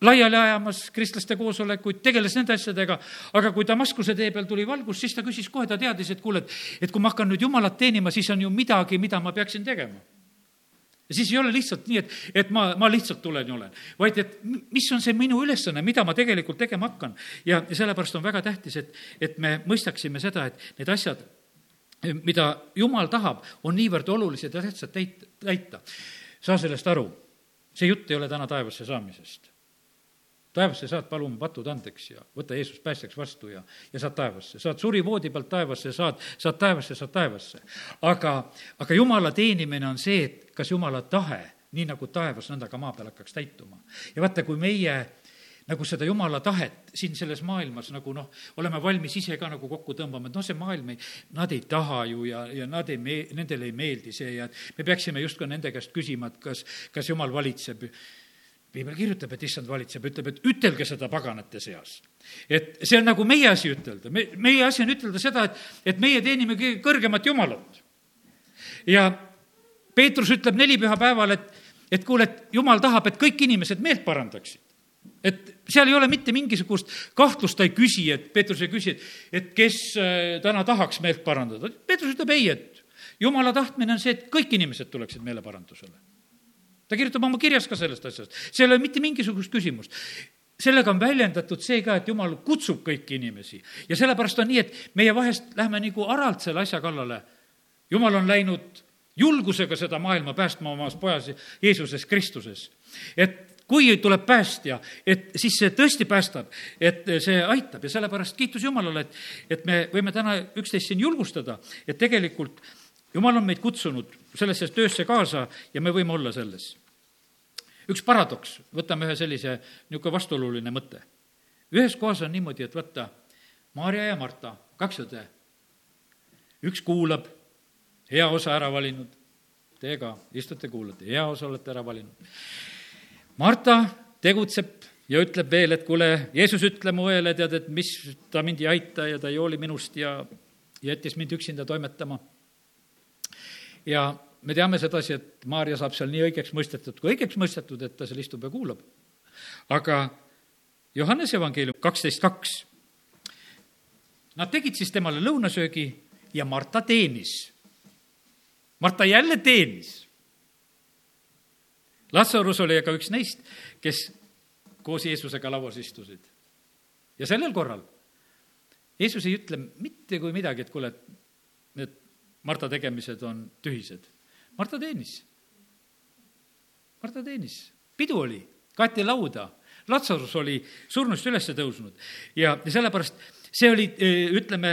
laiali ajamas kristlaste koosolekuid, tegeles nende asjadega, aga kui Damaskuse tee peal tuli valgus, siis ta küsis kohe, ta teadis, et kuule, et, et kui ma hakkan nüüd Jumalat teenima, siis on ju midagi, mida ma peaksin tegema ja siis ei ole lihtsalt nii, et, et ma, ma lihtsalt tulen ja olen, vaid et mis on see minu ülesanne, mida ma tegelikult tegema hakkan. ja, ja sellepärast on väga tähtis, et, et me mõistaksime seda, et need asjad, mida Jumal tahab, on niivõrd olulised ja tähtsad täit-, täita. saa sellest aru, see jutt ei ole täna taevasse saamisest taevasse saad, palume patud andeks ja võta Jeesus päästjaks vastu ja, ja saad taevasse. saad surivoodi pealt taevasse, saad, saad taevasse, saad taevasse. aga, aga Jumala teenimine on see, et kas Jumala tahe, nii nagu taevas, nõnda ka maa peal hakkaks täituma. ja vaata, kui meie nagu seda jumala tahet siin selles maailmas nagu noh, oleme valmis ise ka nagu kokku tõmbama, et noh, see maailm ei, nad ei taha ju ja, ja nad ei mee-, nendele ei meeldi see ja me peaksime justkui nende käest küsima, et kas, kas jumal valitseb piibel kirjutab, et issand valitseb, ütleb, et ütelge seda paganate seas. et see on nagu meie asi ütelda, me, meie asi on ütelda seda, et, et meie teenime kõige kõrgemat Jumalat. ja Peetrus ütleb nelipühapäeval, et, et kuule, et jumal tahab, et kõik inimesed meelt parandaksid. et seal ei ole mitte mingisugust kahtlust, ta ei küsi, et Peetrus ei küsi, et, et kes äh, täna tahaks meelt parandada. Peetrus ütleb ei, et jumala tahtmine on see, et kõik inimesed tuleksid meeleparandusele. Ta kirjutab oma kirjas ka sellest asjast, seal ei ole mitte mingisugust küsimust sellega on väljendatud see ka, et jumal kutsub kõiki inimesi ja sellepärast on nii, et meie vahest lähme nagu aralt selle asja kallale. jumal on läinud julgusega seda maailma päästma omas pojas Jeesuses Kristuses. et kui tuleb päästja, et siis see tõesti päästab, et see aitab ja sellepärast kiitus Jumalale, et, et me võime täna üksteist siin julgustada, et tegelikult Jumal on meid kutsunud sellesse töösse kaasa ja me võime olla selles. üks paradoks, võtame ühe sellise niisugune vastuoluline mõte. ühes kohas on niimoodi, et võtta Maarja ja Marta, kaks õde. üks kuulab hea osa ära valinud. Teie ka istute, kuulate, hea osa olete ära valinud. Marta tegutseb ja ütleb veel, et kuule, Jeesus, ütle mu õele, tead, et mis, ta mind ei aita ja ta ei hooli minust ja jättis mind üksinda toimetama. Ja me teame sedasi, et Maarja saab seal nii õigeks mõistetud kui õigeks mõistetud, et ta seal istub ja kuulab. aga Johannese evangeelium kaksteist kaks. Nad tegid siis temale lõunasöögi ja Marta teenis Marta jälle teenis. Lazarus oli aga üks neist, kes koos Jeesusega lauas istusid. ja sellel korral Jeesus ei ütle mitte kui midagi, et kuule, et need Marta tegemised on tühised. Marta teenis. Marta teenis, pidu oli, kaeti lauda, Lazarus oli surnust üles tõusnud ja, ja sellepärast see oli, ütleme,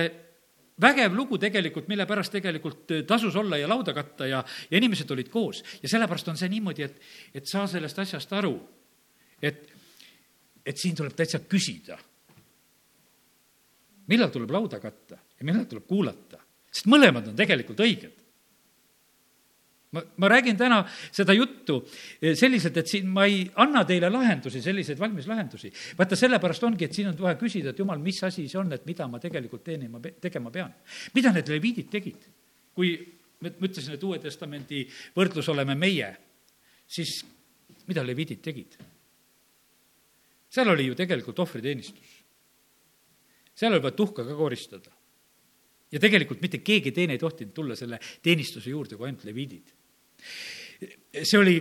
vägev lugu tegelikult, mille pärast tegelikult äh, tasus olla ja lauda katta ja, ja inimesed olid koos. ja sellepärast on see niimoodi, et, et saa sellest asjast aru, et, et siin tuleb täitsa küsida. millal tuleb lauda katta ja millal tuleb kuulata, sest mõlemad on tegelikult õiged ma, ma räägin täna seda juttu eh, selliselt, et siin ma ei anna teile lahendusi, selliseid valmis lahendusi. vaata, sellepärast ongi, et siin on vaja küsida, et jumal, mis asi see on, et mida ma tegelikult teenima, tegema pean. mida need leviidid tegid? kui ma ütlesin, et Uue Testamendi võrdlus oleme meie, siis mida leviidid tegid? seal oli ju tegelikult ohvriteenistus. seal oli vaja tuhka ka koristada ja tegelikult mitte keegi teine ei tohtinud tulla selle teenistuse juurde kui ainult leviidid see oli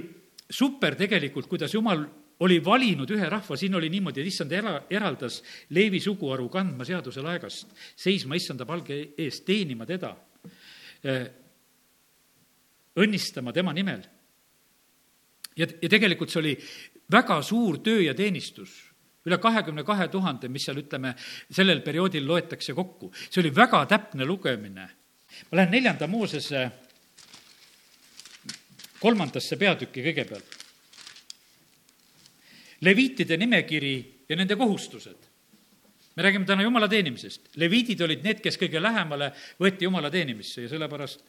super tegelikult, kuidas jumal oli valinud ühe rahva, siin oli niimoodi, et issand era-, eraldas Leevi suguharu kandma seaduse laegast, seisma issanda palge ees, teenima teda, eh, õnnistama tema nimel. ja, ja tegelikult see oli väga suur töö ja teenistus, üle kahekümne kahe tuhande, mis seal, ütleme, sellel perioodil loetakse kokku. see oli väga täpne lugemine. ma lähen neljanda Moosese kolmandasse peatükki kõigepealt. leviitide nimekiri ja nende kohustused. me räägime täna jumala teenimisest. leviidid olid need, kes kõige lähemale võeti jumala teenimisse ja sellepärast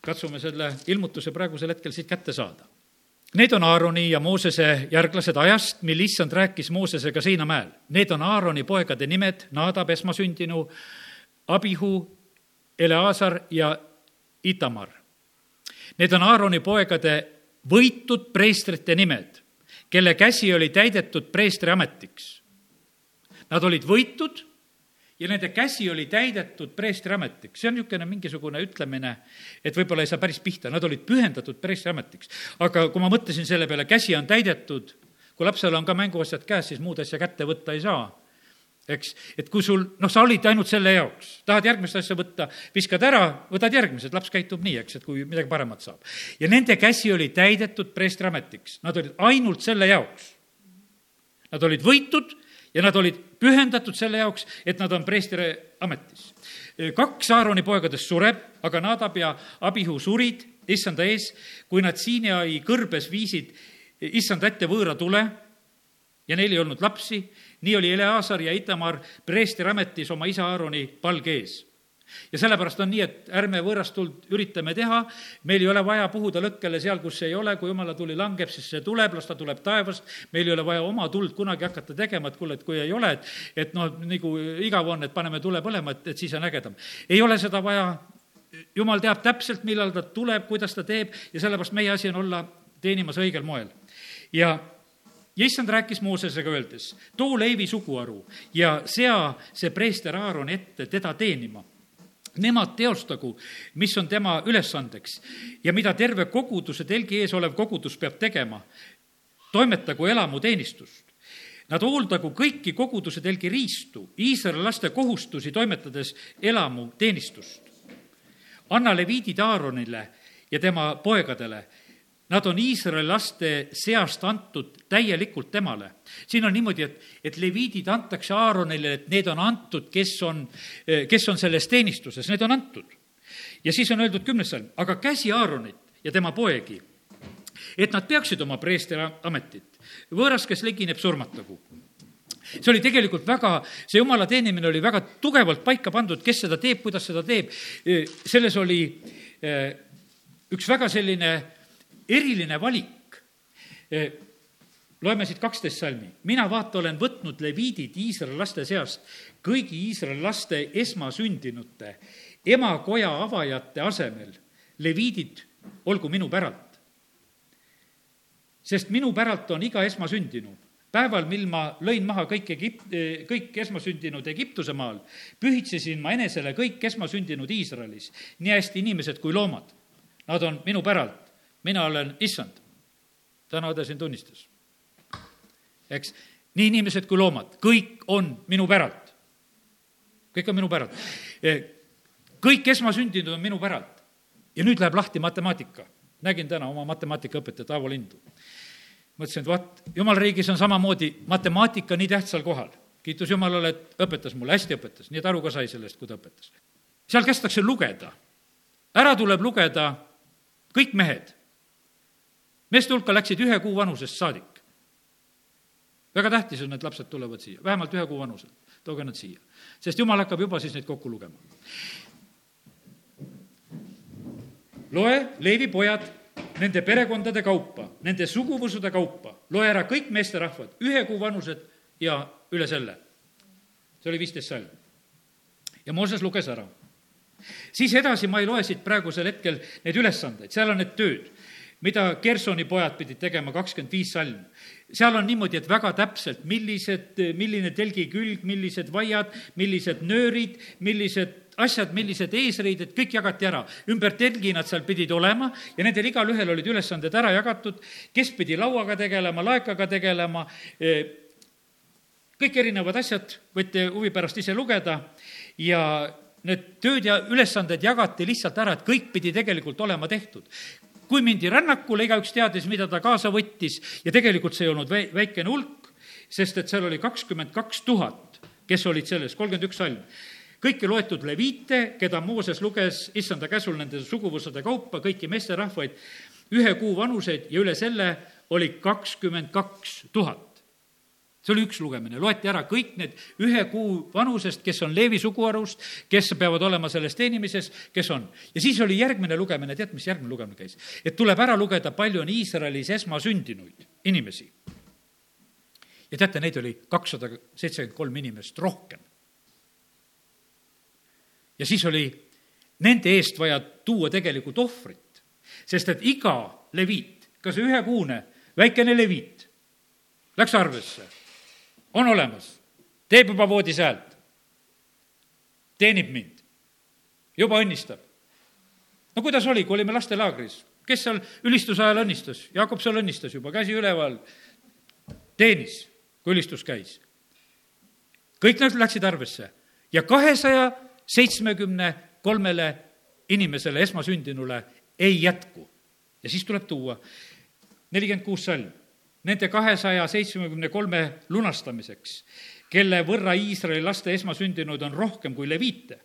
katsume selle ilmutuse praegusel hetkel siit kätte saada. Need on Aaroni ja Moosese järglased ajast, mil issand rääkis Moosesega Seinamäel. Need on Aaroni poegade nimed, Naadab, esmasündinu, Abihu, Eleazar ja Itamar Need on Aaroni poegade võitud preestrite nimed, kelle käsi oli täidetud preestri ametiks. Nad olid võitud ja nende käsi oli täidetud preestri ametiks. see on niisugune mingisugune ütlemine, et võib-olla ei saa päris pihta, nad olid pühendatud preestri ametiks. aga kui ma mõtlesin selle peale, käsi on täidetud, kui lapsel on ka mänguasjad käes, siis muud asja kätte võtta ei saa eks, et kui sul, noh, sa olid ainult selle jaoks, tahad järgmist asja võtta, viskad ära, võtad järgmised, laps käitub nii, eks, et kui midagi paremat saab. ja nende käsi oli täidetud preestriametiks, nad olid ainult selle jaoks. Nad olid võitud ja nad olid pühendatud selle jaoks, et nad on preestri ametis. kaks Aaroni poegadest sureb, aga Nadab ja Abihu surid issanda ees, kui nad Siinai kõrbes viisid issanda ette võõra tule ja neil ei olnud lapsi nii oli Eleazar ja Itamar preestri ametis oma isa Aaroni palge ees ja sellepärast on nii, et ärme võõrast tuld üritame teha, meil ei ole vaja puhuda lõkkele seal, kus ei ole, kui jumala tuli langeb, siis see tuleb, las ta tuleb taevast, meil ei ole vaja oma tuld kunagi hakata tegema, et kuule, et kui ei ole, et, et noh, nagu igav on, et paneme tule põlema, et, et siis on ägedam. ei ole seda vaja, jumal teab täpselt, millal ta tuleb, kuidas ta teeb ja sellepärast meie asi on olla teenimas õigel moel. ja ja issand rääkis Moosesega öeldes, too Leevi suguharu ja sea see preester Aaron ette teda teenima. Nemad teostagu, mis on tema ülesandeks ja mida terve koguduse telgi ees olev kogudus peab tegema. toimetagu elamuteenistust. Nad hooldagu kõiki koguduse telgi riistu, Iisraeli laste kohustusi toimetades elamuteenistust. anna leviidid Aaronile ja tema poegadele Nad on Iisraeli laste seast antud täielikult temale. siin on niimoodi, et, et leviidid antakse Aaronile, et need on antud, kes on, kes on selles teenistuses, need on antud. ja siis on öeldud kümnes salm, aga käsi Aaronit ja tema poegi, et nad peaksid oma preestri ametit. võõras, kes legineb, surmatagu see oli tegelikult väga, see jumala teenimine oli väga tugevalt paika pandud, kes seda teeb, kuidas seda teeb. selles oli eh, üks väga selline eriline valik. E, loeme siit kaksteist salmi. mina, vaata, olen võtnud leviidid Iisraeli laste seast kõigi Iisraeli laste esmasündinute emakoja avajate asemel. leviidid olgu minu päralt. sest minu päralt on iga esmasündinu päeval, mil ma lõin maha kõik Egipt-, e, kõik esmasündinud Egiptuse maal, pühitsesin ma enesele kõik esmasündinud Iisraelis, nii hästi inimesed kui loomad. Nad on minu päralt mina olen issand. täna õde siin tunnistas. eks, nii inimesed kui loomad, kõik on minu päralt. kõik on minu päralt. kõik esmasündinud on minu päralt. ja nüüd läheb lahti matemaatika. nägin täna oma matemaatikaõpetajat Aavo Lindu. mõtlesin, et vaat, jumala riigis on samamoodi matemaatika nii tähtsal kohal. kiitus Jumalale, et õpetas mulle, hästi õpetas, nii et aru ka sai sellest, kui ta õpetas. seal kästakse lugeda. ära tuleb lugeda kõik mehed meeste hulka läksid ühe kuu vanusest saadik. väga tähtis on, et lapsed tulevad siia, vähemalt ühe kuu vanusel, tooge nad siia. sest jumal hakkab juba siis neid kokku lugema. loe Leevi pojad nende perekondade kaupa, nende suguvõsude kaupa, loe ära kõik meesterahvad, ühe kuu vanused ja üle selle. see oli viisteist salm. ja Mooses luges ära. siis edasi ma ei loe siit praegusel hetkel neid ülesandeid, seal on need tööd mida Gersoni pojad pidid tegema, kakskümmend viis salm. seal on niimoodi, et väga täpselt, millised, milline telgi külg, millised vaiad, millised nöörid, millised asjad, millised eesriided, kõik jagati ära. ümber telgi nad seal pidid olema ja nendel igalühel olid ülesanded ära jagatud, kes pidi lauaga tegelema, laekaga tegelema, kõik erinevad asjad võite huvi pärast ise lugeda ja need tööd ja ülesanded jagati lihtsalt ära, et kõik pidi tegelikult olema tehtud kui mindi rännakule, igaüks teadis, mida ta kaasa võttis. Ja tegelikult see ei olnud vä-, väikene hulk, sest et seal oli kakskümmend kaks tuhat, kes olid selles, kolmkümmend üks salm. Kõiki loetud leviite, keda Mooses luges issanda käsul nende suguvõsade kaupa, kõiki meesterahvaid, ühe kuu vanuseid ja üle selle oli kakskümmend kaks tuhat see oli üks lugemine, loeti ära kõik need ühe kuu vanusest, kes on Leevi suguharust, kes peavad olema selles teenimises, kes on. ja siis oli järgmine lugemine, tead, mis järgmine lugemine käis? et tuleb ära lugeda, palju on Iisraelis esmasündinuid inimesi. ja teate, neid oli kakssada seitsekümmend kolm inimest rohkem. ja siis oli nende eest vaja tuua tegelikult ohvrit, sest et iga leviit, ka see ühekuune väikene leviit, läks arvesse, on olemas, teeb juba voodis häält, teenib mind, juba õnnistab. no kuidas oli, kui olime lastelaagris, kes seal ülistuse ajal õnnistas, Jakob seal õnnistas juba, käsi üleval, teenis, kui ülistus käis. kõik nad läksid arvesse. Ja kahesaja seitsmekümne kolmele inimesele, esmasündinule ei jätku. ja siis tuleb tuua nelikümmend kuus salm nende kahesaja seitsmekümne kolme lunastamiseks, kelle võrra Iisraeli laste esmasündinuid on rohkem kui leviite.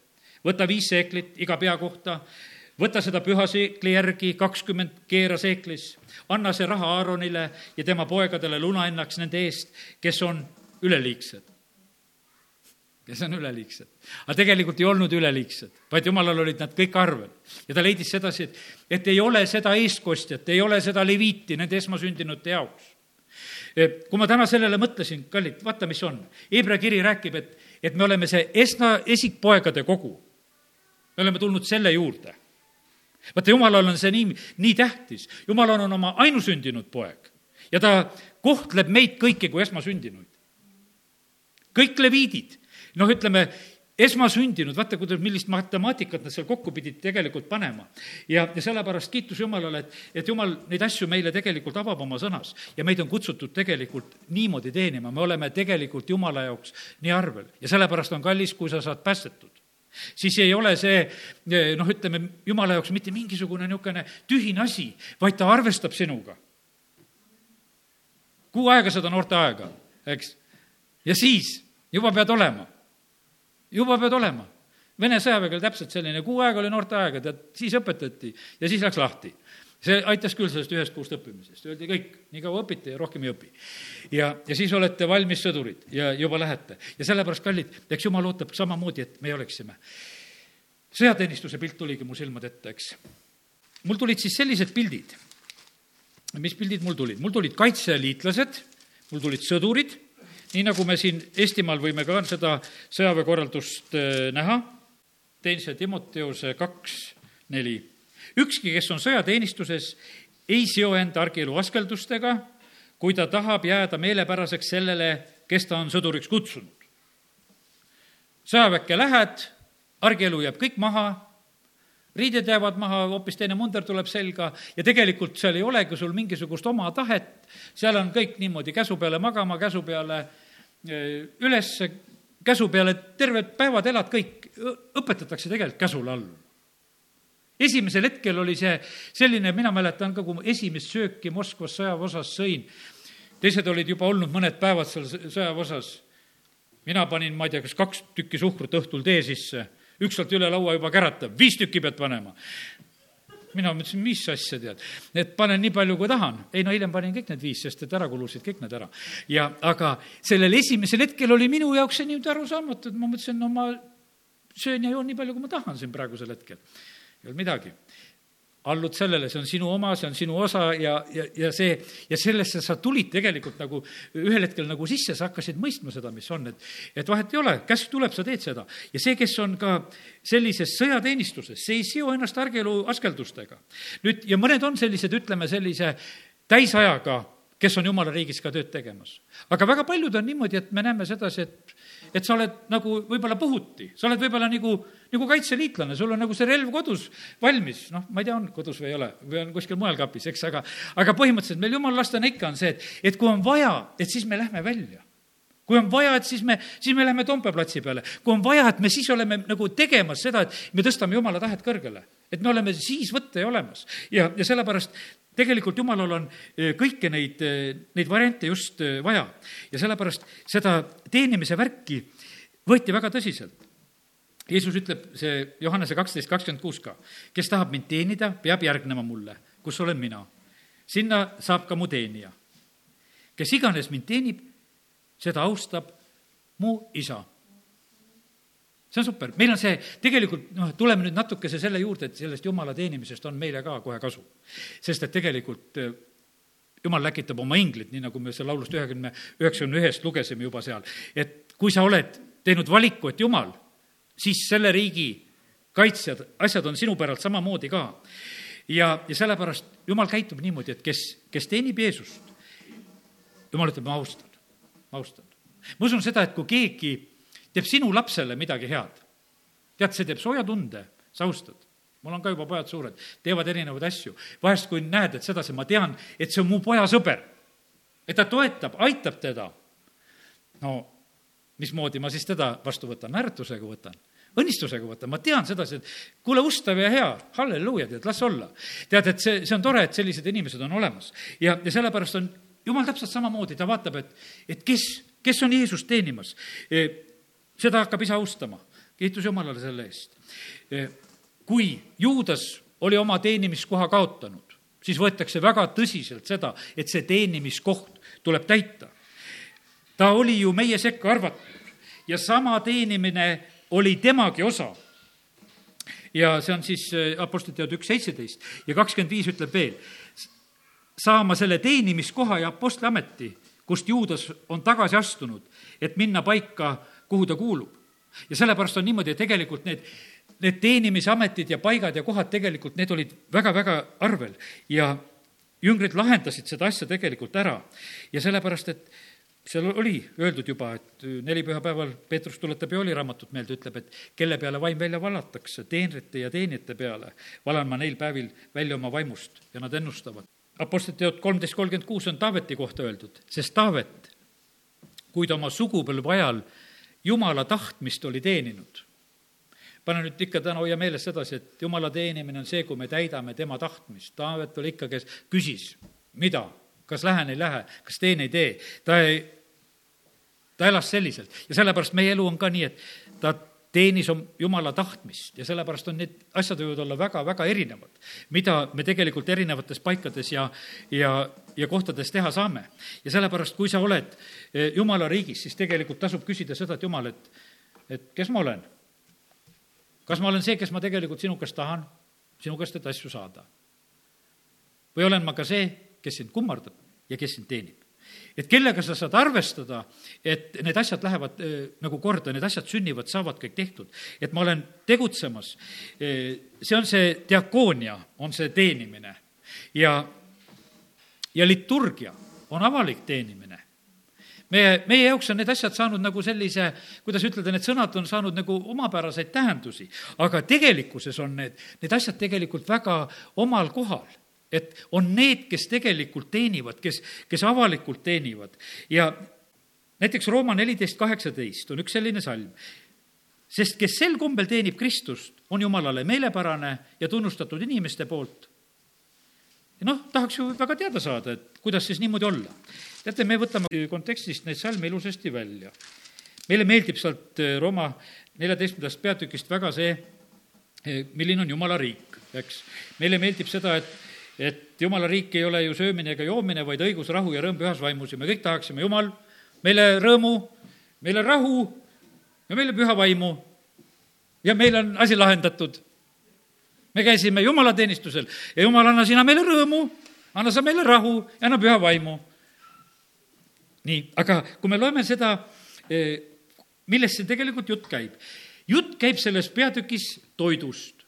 võta viis seeklit iga pea kohta, võta seda püha seekli järgi, kakskümmend keera seeklis, anna see raha Aaronile ja tema poegadele lunaennaks nende eest, kes on üleliigsed kes on üleliigsed. aga tegelikult ei olnud üleliigsed, vaid jumalal olid nad kõik arvel. ja ta leidis sedasi, et, et ei ole seda eestkostjat, ei ole seda leviiti nende esmasündinute jaoks. Kui ma täna sellele mõtlesin, kallid, vaata, mis on. Hebra kiri räägib, et, et me oleme see esna, esikpoegade kogu. me oleme tulnud selle juurde. vaata, jumalal on see nii, nii tähtis. jumalal on oma ainusündinud poeg ja ta kohtleb meid kõiki kui esmasündinuid. kõik leviidid noh, ütleme, esmasündinud, vaata, kuidas, millist matemaatikat nad seal kokku pidid tegelikult panema. ja, ja sellepärast kiitus Jumalale, et, et Jumal neid asju meile tegelikult avab oma sõnas. Ja meid on kutsutud tegelikult niimoodi teenima, me oleme tegelikult Jumala jaoks nii arvel. Ja sellepärast on kallis, kui sa saad päästetud. Siis ei ole see noh, ütleme Jumala jaoks mitte mingisugune niisugune tühine asi, vaid ta arvestab sinuga. kuu aega seda noorteaega, eks, ja siis juba pead olema juba pead olema. Vene sõjaväel täpselt selline, kuu aega oli noorteaega, tead, siis õpetati ja siis läks lahti. see aitas küll sellest ühest kuust õppimisest, öeldi kõik, nii kaua õpite ja rohkem ei õpi. ja, ja siis olete valmis sõdurid ja juba lähete. ja sellepärast, kallid, eks jumal ootab samamoodi, et me oleksime. sõjateenistuse pilt tuligi mu silmade ette, eks. mul tulid siis sellised pildid. mis pildid mul tulid? mul tulid kaitseliitlased, mul tulid sõdurid nii nagu me siin Eestimaal võime ka seda sõjaväekorraldust äh, näha, teise Timoteuse kaks, neli. ükski, kes on sõjateenistuses, ei seo enda argielu askeldustega, kui ta tahab jääda meelepäraseks sellele, kes ta on sõduriks kutsunud. sõjaväkke lähed, argielu jääb kõik maha, riided jäävad maha, hoopis teine munder tuleb selga ja tegelikult seal ei olegi sul mingisugust oma tahet, seal on kõik niimoodi käsu peale magama, käsu peale üles käsu peale, terved päevad elad kõik, õpetatakse tegelikult käsule all. esimesel hetkel oli see selline, mina mäletan ka, kui esimest sööki Moskvas sõjaväeosas sõin, teised olid juba olnud mõned päevad seal sõjaväeosas, mina panin, ma ei tea, kas kaks tükki suhkrut õhtul tee sisse, üks sealt üle laua juba käratab, viis tükki pead panema mina mõtlesin, mis asja tead, et panen nii palju, kui tahan. ei no hiljem panin kõik need viis, sest et ära kulusid kõik need ära. ja aga sellel esimesel hetkel oli minu jaoks see niimoodi arusaamatu, et ma mõtlesin, no ma söön ja joon nii palju, kui ma tahan siin praegusel hetkel. ei olnud midagi allud sellele, see on sinu oma, see on sinu osa ja, ja, ja see, ja sellesse sa tulid tegelikult nagu ühel hetkel nagu sisse, sa hakkasid mõistma seda, mis on, et, et vahet ei ole, käsk tuleb, sa teed seda. ja see, kes on ka sellises sõjateenistuses, see ei seo ennast argielu askeldustega. nüüd, ja mõned on sellised, ütleme, sellise täisajaga kes on jumala riigis ka tööd tegemas. aga väga paljud on niimoodi, et me näeme sedasi, et, et sa oled nagu võib-olla puhuti, sa oled võib-olla nagu, nagu kaitseliitlane, sul on nagu see relv kodus valmis, noh, ma ei tea, on kodus või ei ole, või on kuskil mujal kapis, eks, aga, aga põhimõtteliselt meil jumala lastena ikka on see, et, et kui on vaja, et siis me lähme välja. Kui on vaja, et siis me, siis me läheme Toompea platsi peale. kui on vaja, et me siis oleme nagu tegemas seda, et me tõstame jumala tahet kõrgele. Et me oleme siis võtta ja olemas. ja, ja sellepärast tegelikult Jumalal on eh, kõiki neid, eh, neid variante just eh, vaja ja sellepärast seda teenimise värki võeti väga tõsiselt. Jeesus ütleb, see Johannese kaksteist kakskümmend kuus ka, kes tahab mind teenida, peab järgnema mulle, kus olen mina. sinna saab ka mu teenija. kes iganes mind teenib, seda austab mu isa see on super, meil on see, tegelikult noh, tuleme nüüd natukese selle juurde, et sellest jumala teenimisest on meile ka kohe kasu. sest et tegelikult eh, jumal läkitab oma inglid, nii nagu me seal laulust ühekümne, üheksakümne ühest lugesime juba seal, et kui sa oled teinud valiku, et jumal, siis selle riigi kaitsjad, asjad on sinu päralt samamoodi ka. ja, ja sellepärast jumal käitub niimoodi, et kes, kes teenib Jeesust, jumal ütleb, ma austan, ma austan. ma usun seda, et kui keegi teeb sinu lapsele midagi head, tead, see teeb sooja tunde, sa austad mul on ka juba pojad suured, teevad erinevaid asju. vahest, kui näed, et sedasi, ma tean, et see on mu poja sõber, et ta toetab, aitab teda. no mismoodi ma siis teda vastu võtan, naeratusega võtan õnnistusega võtan, ma tean sedasi, et kuule, ustav ja hea, halleluuja, tead, las olla. tead, et see, see on tore, et sellised inimesed on olemas. ja, ja sellepärast on jumal täpselt samamoodi, ta vaatab, et, et kes, kes on Jeesust teenimas. E, seda hakkab isa austama. kiitus Jumalale selle eest. E, kui Juudas oli oma teenimiskoha kaotanud, siis võetakse väga tõsiselt seda, et see teenimiskoht tuleb täita. ta oli ju meie sekka arvatud ja sama teenimine oli temagi osa. ja see on siis äh, Apostlite teod üks seitseteist ja kakskümmend viis ütleb veel, saama selle teenimiskoha ja apostliameti, kust Juudas on tagasi astunud, et minna paika, kuhu ta kuulub. ja sellepärast on niimoodi, et tegelikult need, need teenimisametid ja paigad ja kohad tegelikult, need olid väga-väga arvel ja jüngrid lahendasid seda asja tegelikult ära ja sellepärast, et seal oli öeldud juba, et neli pühapäeval Peetrus tuletab Jooli raamatut meelde, ütleb, et kelle peale vaim välja valatakse, teenrite ja teenijate peale, valan ma neil päevil välja oma vaimust ja nad ennustavad. Apostlite teod kolmteist kolmkümmend kuus on Taaveti kohta öeldud, sest Taavet, kui ta oma sugupõlve ajal Jumala tahtmist oli teeninud, pane nüüd ikka täna hoia meeles sedasi, et Jumala teenimine on see, kui me täidame tema tahtmist. Taavet oli ikka, kes küsis, mida kas lähen, ei lähe, kas teen, ei tee. ta ei, ta elas selliselt ja sellepärast meie elu on ka nii, et ta teenis Jumala tahtmist ja sellepärast on need asjad võivad olla väga-väga erinevad, mida me tegelikult erinevates paikades ja, ja, ja kohtades teha saame. ja sellepärast, kui sa oled e, Jumala riigis, siis tegelikult tasub küsida seda, et Jumal, et, et kes ma olen? kas ma olen see, kes ma tegelikult sinu käest tahan, sinu käest neid asju saada? või olen ma ka see, kes sind kummardab ja kes sind teenib et kellega sa saad arvestada, et need asjad lähevad äh, nagu korda, need asjad sünnivad, saavad kõik tehtud. et ma olen tegutsemas, see on see diakoonia, on see teenimine ja, ja liturgia on avalik teenimine. meie, meie jaoks on need asjad saanud nagu sellise, kuidas ütelda, need sõnad on saanud nagu omapäraseid tähendusi, aga tegelikkuses on need, need asjad tegelikult väga omal kohal et on need, kes tegelikult teenivad, kes, kes avalikult teenivad ja näiteks Rooma neliteist kaheksateist on üks selline salm. sest kes sel kombel teenib Kristust, on Jumalale meelepärane ja tunnustatud inimeste poolt. noh, tahaks ju väga teada saada, et kuidas siis niimoodi olla. teate, me võtame kontekstist neid salme ilusasti välja. meile meeldib sealt eh, Rooma neljateistkümnendast peatükist väga see, eh, milline on Jumala riik, eks. meile meeldib seda, et et jumala riik ei ole ju söömine ega joomine, vaid õigus, rahu ja rõõm pühas vaimus ja me kõik tahaksime, Jumal, meile rõõmu, meile rahu ja meile püha vaimu ja meil on asi lahendatud. me käisime jumalateenistusel ja Jumal, anna sina meile rõõmu, anna sa meile rahu ja anna püha vaimu. nii, aga kui me loeme seda, eh, millest see tegelikult jutt käib, jutt käib selles peatükis toidust.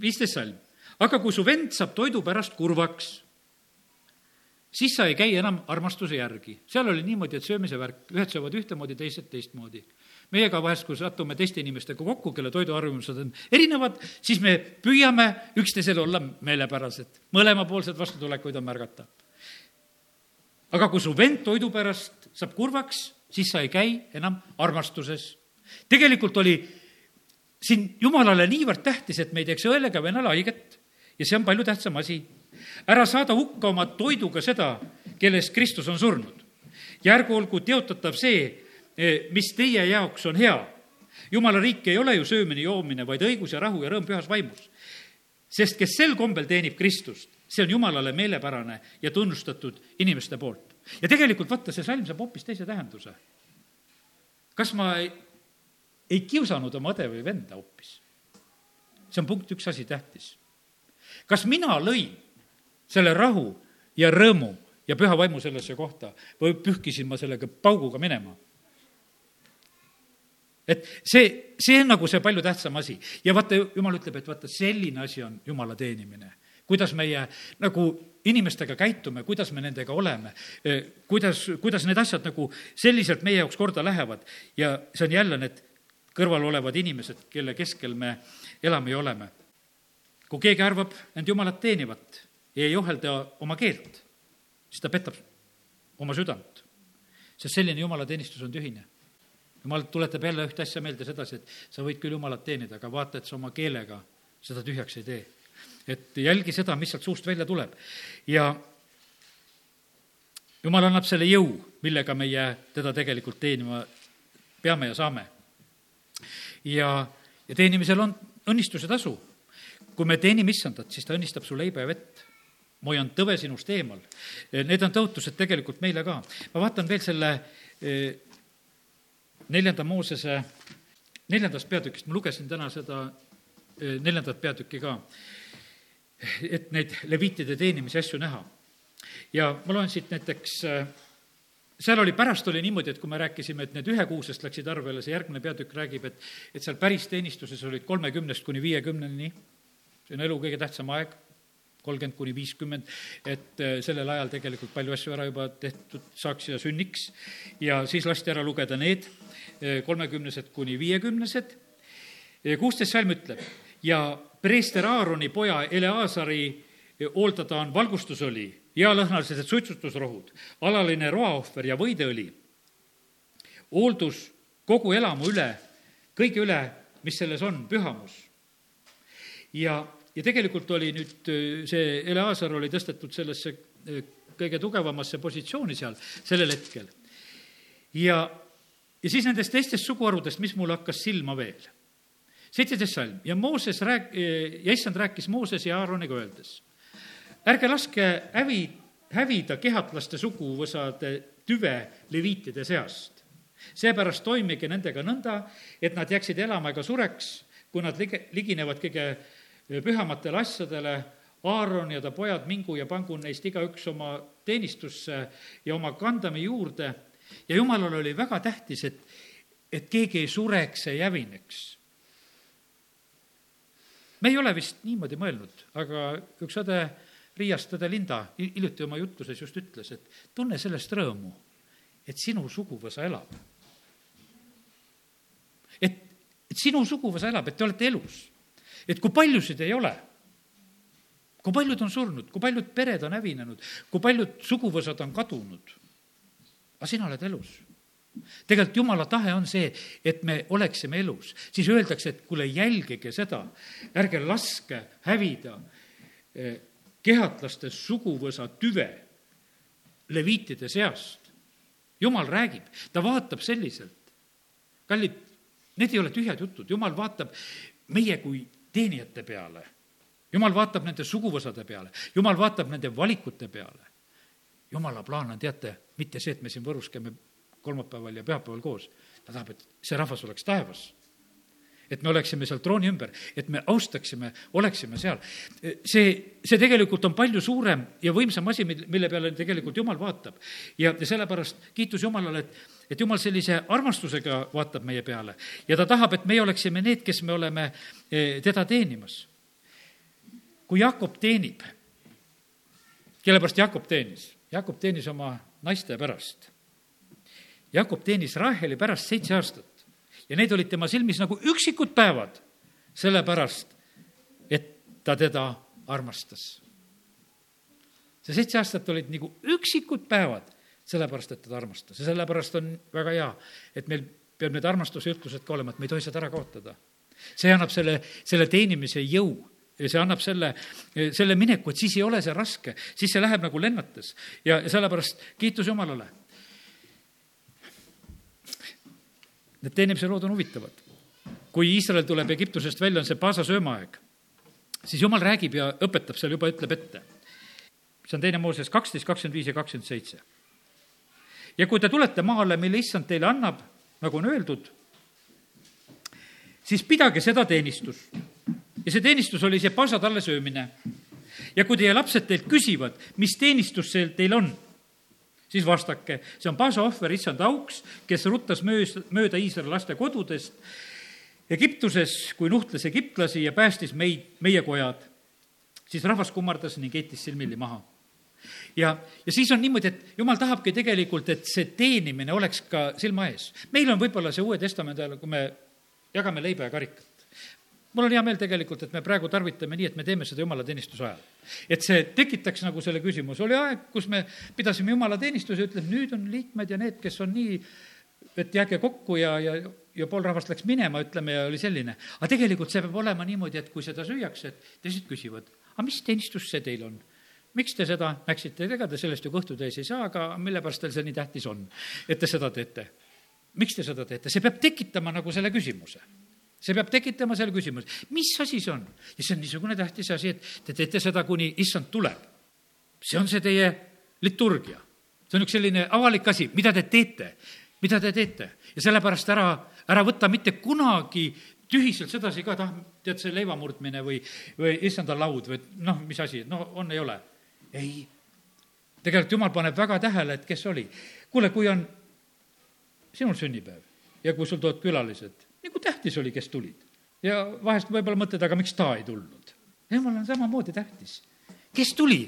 viisteist salm aga kui su vend saab toidu pärast kurvaks, siis sa ei käi enam armastuse järgi. seal oli niimoodi, et söömise värk, ühed söövad ühtemoodi, teised teistmoodi. meiega vahest, kui satume teiste inimestega kokku, kelle toiduharjumused on erinevad, siis me püüame üksteisele olla meelepärased. mõlemapoolsed vastutulekuid on märgata. aga kui su vend toidu pärast saab kurvaks, siis sa ei käi enam armastuses. tegelikult oli siin jumalale niivõrd tähtis, et me ei teeks õele ega vennale haiget ja see on palju tähtsam asi. ära saada hukka oma toiduga seda, kelles Kristus on surnud. ja ärgu olgu teotatav see, eh, mis teie jaoks on hea. jumala riik ei ole ju söömine, joomine, vaid õigus ja rahu ja rõõm pühas vaimus. sest kes sel kombel teenib Kristust, see on jumalale meelepärane ja tunnustatud inimeste poolt. ja tegelikult vaata, see salm saab hoopis teise tähenduse. kas ma ei, ei kiusanud oma õde või venda hoopis? see on punkt üks asi tähtis kas mina lõin selle rahu ja rõõmu ja püha vaimu sellesse kohta või pühkisin ma sellega pauguga minema? et see, see on nagu see palju tähtsam asi ja vaata, jumal ütleb, et vaata, selline asi on jumala teenimine kuidas meie nagu inimestega käitume, kuidas me nendega oleme, kuidas, kuidas need asjad nagu selliselt meie jaoks korda lähevad ja see on jälle need kõrval olevad inimesed, kelle keskel me elame ja oleme. Kui keegi arvab end jumalat teenivat ja ei ohelda oma keelt, siis ta petab oma südant. sest selline jumalateenistus on tühine. jumal tuletab jälle ühte asja meelde sedasi, et sa võid küll jumalat teenida, aga vaata, et sa oma keelega seda tühjaks ei tee. et jälgi seda, mis sealt suust välja tuleb. ja jumal annab selle jõu, millega meie teda tegelikult teenima peame ja saame. ja, ja teenimisel on õnnistuse tasu. Kui me teenime issandat, siis ta õnnistab su leiba ja vett ma hoian tõve sinust eemal. Need on tõotused tegelikult meile ka. ma vaatan veel selle eh, neljanda Moosese neljandast peatükist, ma lugesin täna seda eh, neljandat peatükki ka, et neid leviitide teenimise asju näha. ja ma loen siit näiteks eh, seal oli, pärast oli niimoodi, et kui me rääkisime, et need ühekuusest läksid arvele, see järgmine peatükk räägib, et, et seal päris teenistuses olid kolmekümnest kuni viiekümneni, see on elu kõige tähtsam aeg kolmkümmend kuni viiskümmend, et äh, sellel ajal tegelikult palju asju ära juba tehtud saaks ja sünniks ja siis lasti ära lugeda need äh, kolmekümnesed kuni viiekümnesed. kuusteist salm ütleb ja preester Aaroni poja Eleazari äh, hooldada on valgustusõli, healõhnalised suitsutusrohud, alaline roaohver ja võideõli, hooldus kogu elamu üle, kõige üle, mis selles on, pühamus. ja ja tegelikult oli nüüd äh, see Eleazar oli tõstetud sellesse äh, kõige tugevamasse positsiooni seal sellel hetkel. ja, ja siis nendest teistest suguharudest, mis mul hakkas silma veel. seitseteist salm ja Mooses rääk-, äh, ja issand rääkis Mooses ja Aaroniga öeldes, ärge laske hävi, hävida kehatlaste suguvõsade tüve leviitide seast. seepärast toimige nendega nõnda, et nad jääksid elama ega sureks, kui nad lige, liginevad kõige pühamatele asjadele, Aaron ja ta pojad mingu ja pangu neist igaüks oma teenistusse ja oma kandame juurde ja jumalal oli väga tähtis, et, et keegi ei sureks ja jävineks. me ei ole vist niimoodi mõelnud, aga üks õde Riiast, õde Linda hiljuti oma jutluses just ütles, et tunne sellest rõõmu, et sinu suguvõsa elab. et, et sinu suguvõsa elab, et te olete elus et kui paljusid ei ole, kui paljud on surnud, kui paljud pered on hävinenud, kui paljud suguvõsad on kadunud, aga sina oled elus tegelikult jumala tahe on see, et me oleksime elus, siis öeldakse, et kuule, jälgige seda, ärge laske hävida eh, kehatlaste suguvõsa tüve leviitide seast. jumal räägib, ta vaatab selliselt. kallid, need ei ole tühjad jutud, jumal vaatab meie kui teenijate peale. jumal vaatab nende suguvõsade peale, jumal vaatab nende valikute peale. jumala plaan on, teate, mitte see, et me siin Võrus käime kolmapäeval ja pühapäeval koos, ta tahab, et see rahvas oleks taevas et me oleksime seal trooni ümber, et me austaksime, oleksime seal. see, see tegelikult on palju suurem ja võimsam asi, mille peale tegelikult Jumal vaatab. ja, sellepärast kiitus Jumalale, et et jumal sellise armastusega vaatab meie peale ja ta tahab, et meie oleksime need, kes me oleme eh, teda teenimas. kui Jakob teenib, kelle pärast Jakob teenis? Jakob teenis oma naiste pärast. Jakob teenis Raheli pärast seitse aastat ja need olid tema silmis nagu üksikud päevad, sellepärast et ta teda armastas. see seitse aastat olid nagu üksikud päevad sellepärast, et teda armastas ja sellepärast on väga hea, et meil peab need armastuse ütlused ka olema, et me ei tohi seda ära kaotada. see annab selle, selle teenimise jõu ja see annab selle, selle mineku, et siis ei ole see raske, siis see läheb nagu lennates ja, sellepärast kiitus Jumalale. Need teenimise lood on huvitavad. kui Iisrael tuleb Egiptusest välja, on see paasa söömaaeg, siis Jumal räägib ja õpetab seal juba, ütleb ette. see on teine Mooses kaksteist, kakskümmend viis ja kakskümmend seitse ja kui te tulete maale, mille issand teile annab, nagu on öeldud, siis pidage seda teenistust. ja see teenistus oli see pasa talle söömine. ja kui teie lapsed teilt küsivad, mis teenistus see teil on, siis vastake, see on pasa ohver issand auks, kes ruttas möös, mööda Iisraeli laste kodudest Egiptuses, kui nuhtles egiptlasi ja päästis meid, meie kojad. siis rahvas kummardas ning heitis silmilli maha ja, ja siis on niimoodi, et jumal tahabki tegelikult, et see teenimine oleks ka silma ees. meil on võib-olla see Uue Testamendi ajal, kui me jagame leiba ja karikat. Mul on hea meel tegelikult, et me praegu tarvitame nii, et me teeme seda jumalateenistuse ajal. et see tekitaks nagu selle küsimuse, oli aeg, kus me pidasime jumalateenistuse, ütleb, nüüd on liikmed ja need, kes on nii et jääge kokku ja, ja, ja pool rahvast läks minema, ütleme, ja oli selline. aga tegelikult see peab olema niimoodi, et kui seda süüakse, et teised küsivad, aga mis teenistus see teil on? miks te seda läksite, ega te sellest ju kõhtu täis ei saa, aga mille pärast teil see nii tähtis on, et te seda teete? miks te seda teete? see peab tekitama nagu selle küsimuse. See peab tekitama selle küsimuse, mis asi see on? ja see on niisugune tähtis asi, et te teete seda, kuni issand tuleb. see on see teie liturgia. see on üks selline avalik asi, mida te teete, mida te teete ja sellepärast ära, ära võta mitte kunagi tühiselt sedasi ka, tah, tead, see leiva murdmine või, või issanda laud või noh, mis asi, no on, ei ole ei. tegelikult jumal paneb väga tähele, et kes oli. kuule, kui on sinul sünnipäev ja kui sul tulevad külalised, nagu tähtis oli, kes tulid. ja vahest võib-olla mõtled, aga miks ta ei tulnud? jumal on samamoodi tähtis. kes tuli?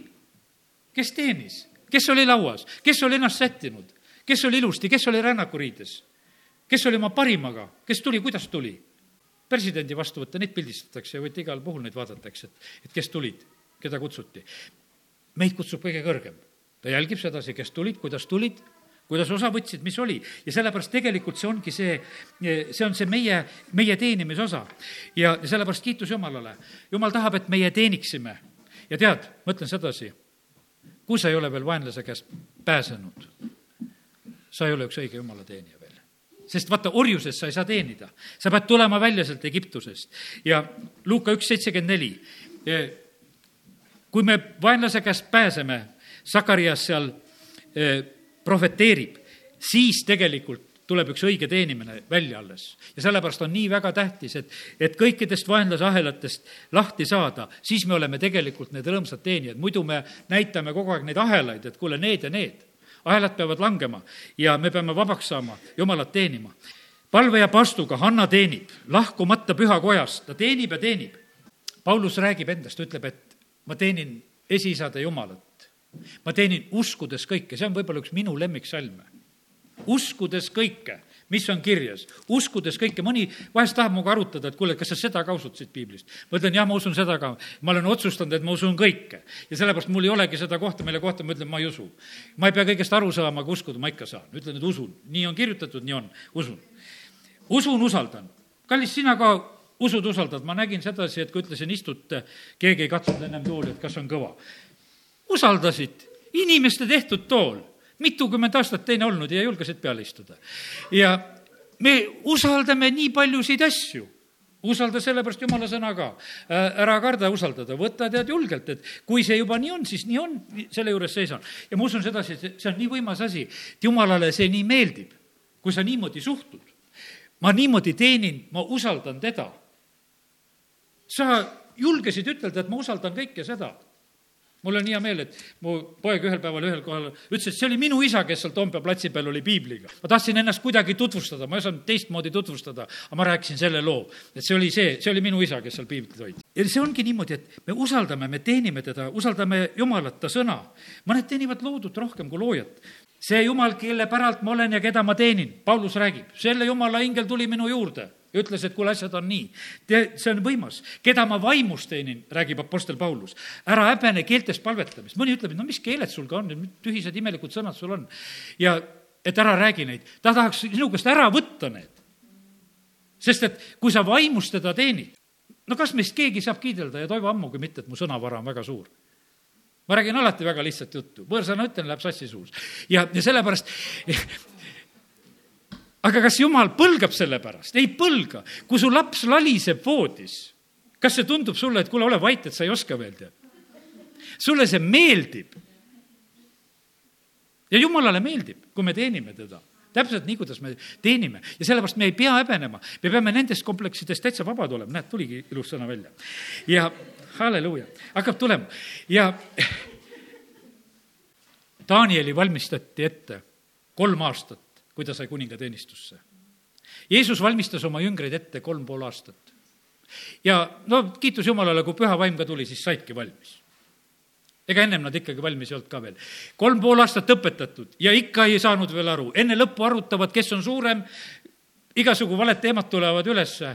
kes teenis? kes oli lauas? kes oli ennast sättinud? kes oli ilusti, kes oli rännakuriides? kes oli oma parimaga, kes tuli, kuidas tuli? presidendi vastuvõtte, neid pildistatakse ja võite igal puhul neid vaadata, eks, et, et kes tulid, keda kutsuti meid kutsub kõige kõrgem. ta jälgib sedasi, kes tulid, kuidas tulid, kuidas osa võtsid, mis oli. ja sellepärast tegelikult see ongi see, see on see meie, meie teenimise osa. ja, ja sellepärast kiitus Jumalale. Jumal tahab, et meie teeniksime. ja tead, ma ütlen sedasi, kui sa ei ole veel vaenlase käest pääsenud, sa ei ole üks õige Jumala teenija veel sest vaata, orjuses sa ei saa teenida. sa pead tulema välja sealt Egiptusest. ja Luuka üks seitsekümmend neli kui me vaenlase käest pääseme, Sakarias seal eh, prohveteerib, siis tegelikult tuleb üks õige teenimine välja alles. ja sellepärast on nii väga tähtis, et, et kõikidest vaenlase ahelatest lahti saada, siis me oleme tegelikult need rõõmsad teenijad, muidu me näitame kogu aeg neid ahelaid, et kuule, need ja need. ahelad peavad langema ja me peame vabaks saama, jumalat teenima. palve ja pastuga Hanna teenib, lahkumata pühakojast, ta teenib ja teenib. Paulus räägib endast, ütleb, et ma teenin esiisade Jumalat. Ma teenin uskudes kõike, see on võib-olla üks minu lemmiksalme. uskudes kõike, mis on kirjas, uskudes kõike, mõni vahest tahab minuga arutada, et kuule, kas sa seda ka usud siit piiblist. ma ütlen, jah, ma usun seda ka. ma olen otsustanud, et ma usun kõike. ja sellepärast mul ei olegi seda kohta, mille kohta ma ütlen, ma ei usu. ma ei pea kõigest aru saama, aga uskuda ma ikka saan. ütlen, et usun, nii on kirjutatud, nii on, usun. usun, usaldan. kallis, sina ka usud, usaldad, ma nägin sedasi, et kui ütlesin istute, keegi ei katsunud ennem tooli, et kas on kõva. Usaldasid, inimeste tehtud tool, mitukümmend aastat teine olnud ja julgesid peale istuda. ja me usaldame nii paljusid asju usalda sellepärast jumala sõna ka. ära karda usaldada, võta tead julgelt, et kui see juba nii on, siis nii on, selle juures seisan. ja ma usun sedasi, et see on nii võimas asi, et jumalale see nii meeldib, kui sa niimoodi suhtud. ma niimoodi teenin, ma usaldan teda sa julgesid ütelda, et ma usaldan kõike seda mul on hea meel, et mu poeg ühel päeval ühel kohal ütles, et see oli minu isa, kes seal Toompea platsi peal oli piibliga. ma tahtsin ennast kuidagi tutvustada, ma ei osanud teistmoodi tutvustada, aga ma rääkisin selle loo, et see oli see, see oli minu isa, kes seal piiblit hoidis. ja see ongi niimoodi, et me usaldame, me teenime teda, usaldame Jumalat, ta sõna. mõned teenivad loodut rohkem kui loojat see Jumal, kelle päralt ma olen ja keda ma teenin, Paulus räägib, selle Jumala ingel tuli minu juurde ja ütles, et kuule, asjad on nii. Te, see on võimas. keda ma vaimus teenin, räägib Apostel Paulus. ära häbene keeltes palvetamist. mõni ütleb, et no mis keeled sul ka on, tühised imelikud sõnad sul on. ja et ära räägi neid, ta tahaks sinu käest ära võtta need. sest et kui sa vaimus teda teenid, no kas meist keegi saab kiidelda ja Toivo ammugi mitte, et mu sõnavara on väga suur ma räägin alati väga lihtsat juttu, võõrsõna ütlen, läheb sassi suus. ja, ja sellepärast aga kas jumal põlgab selle pärast? ei põlga. kui su laps laliseb voodis, kas see tundub sulle, et kuule, ole vait, et sa ei oska veel tead? sulle see meeldib. ja jumalale meeldib, kui me teenime teda täpselt nii, kuidas me teenime ja sellepärast me ei pea häbenema, me peame nendest kompleksidest täitsa vabad olema, näed, tuligi ilus sõna välja. ja halleluuja, hakkab tulema ja Danieli valmistati ette kolm aastat kui ta sai kuningateenistusse. Jeesus valmistas oma jüngreid ette kolm pool aastat. ja no kiitus Jumalale, kui püha vaim ka tuli, siis saidki valmis ega ennem nad ikkagi valmis ei olnud ka veel. kolm pool aastat õpetatud ja ikka ei saanud veel aru, enne lõppu arutavad, kes on suurem, igasugu valed teemad tulevad ülesse,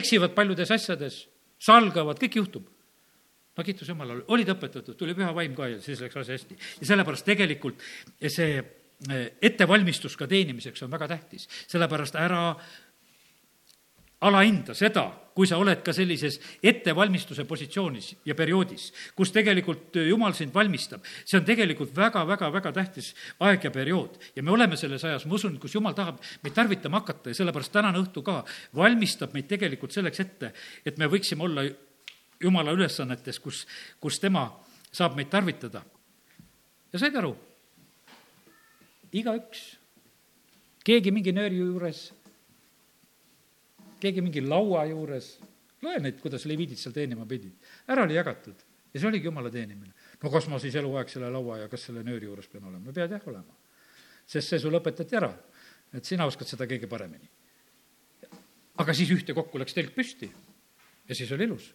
eksivad paljudes asjades, salgavad, kõik juhtub. no kiitus Jumalale, olid õpetatud, tuli püha vaim ka ja siis läks asi hästi. ja sellepärast tegelikult see ettevalmistus ka teenimiseks on väga tähtis, sellepärast ära alahinda seda, kui sa oled ka sellises ettevalmistuse positsioonis ja perioodis, kus tegelikult Jumal sind valmistab. see on tegelikult väga-väga-väga tähtis aeg ja periood ja me oleme selles ajas, ma usun, kus Jumal tahab meid tarvitama hakata ja sellepärast tänane õhtu ka valmistab meid tegelikult selleks ette, et me võiksime olla Jumala ülesannetes, kus, kus tema saab meid tarvitada. ja said aru? Igaüks, keegi mingi nööri juures keegi mingi laua juures, loe neid, kuidas leviidid seal teenima pidid. ära oli jagatud ja see oligi jumala teenimine. no kas ma siis eluaeg selle laua ja kas selle nööri juures pean olema? no pead jah olema. sest see sulle õpetati ära, et sina oskad seda kõige paremini. aga siis ühtekokku läks telk püsti ja siis oli ilus.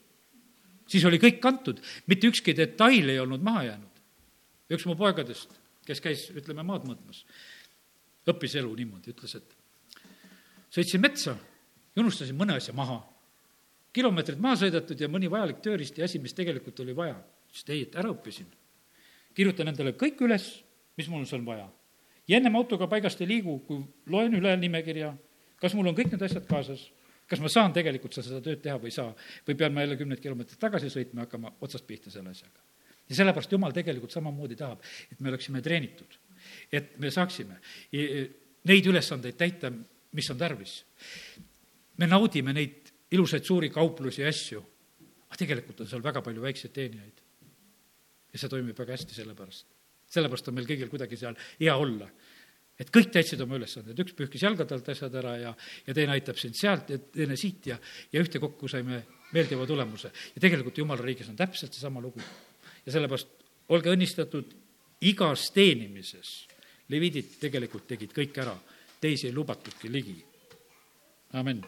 siis oli kõik kantud, mitte ükski detail ei olnud maha jäänud. üks mu poegadest, kes käis, ütleme, maad mõõtmas, õppis elu niimoodi, ütles, et sõitsin metsa ja unustasin mõne asja maha. kilomeetrid maha sõidetud ja mõni vajalik tööriist ja asi, mis tegelikult oli vaja. et ei, et ära õppisin. kirjutan endale kõik üles, mis mul seal vaja. ja ennem autoga paigast ei liigu, kui loen üle nimekirja, kas mul on kõik need asjad kaasas, kas ma saan tegelikult seda tööd teha või ei saa, või pean ma jälle kümneid kilomeetreid tagasi sõitma ja hakkama otsast pihta selle asjaga. Ja sellepärast Jumal tegelikult samamoodi tahab, et me oleksime treenitud, et me saaksime neid ülesandeid täita, mis on tarvis me naudime neid ilusaid suuri kauplusi ja asju, aga tegelikult on seal väga palju väikseid teenijaid. ja see toimib väga hästi sellepärast. sellepärast on meil kõigil kuidagi seal hea olla. et kõik täitsid oma ülesanded, üks pühkis jalgade alt asjad ära ja, ja teine aitab sind sealt ja teine siit ja, ja ühtekokku saime meeldiva tulemuse. ja tegelikult Jumala riigis on täpselt seesama lugu. Ja sellepärast olge õnnistatud igas teenimises. leviidid tegelikult tegid kõik ära, teisi ei lubatudki ligi. amin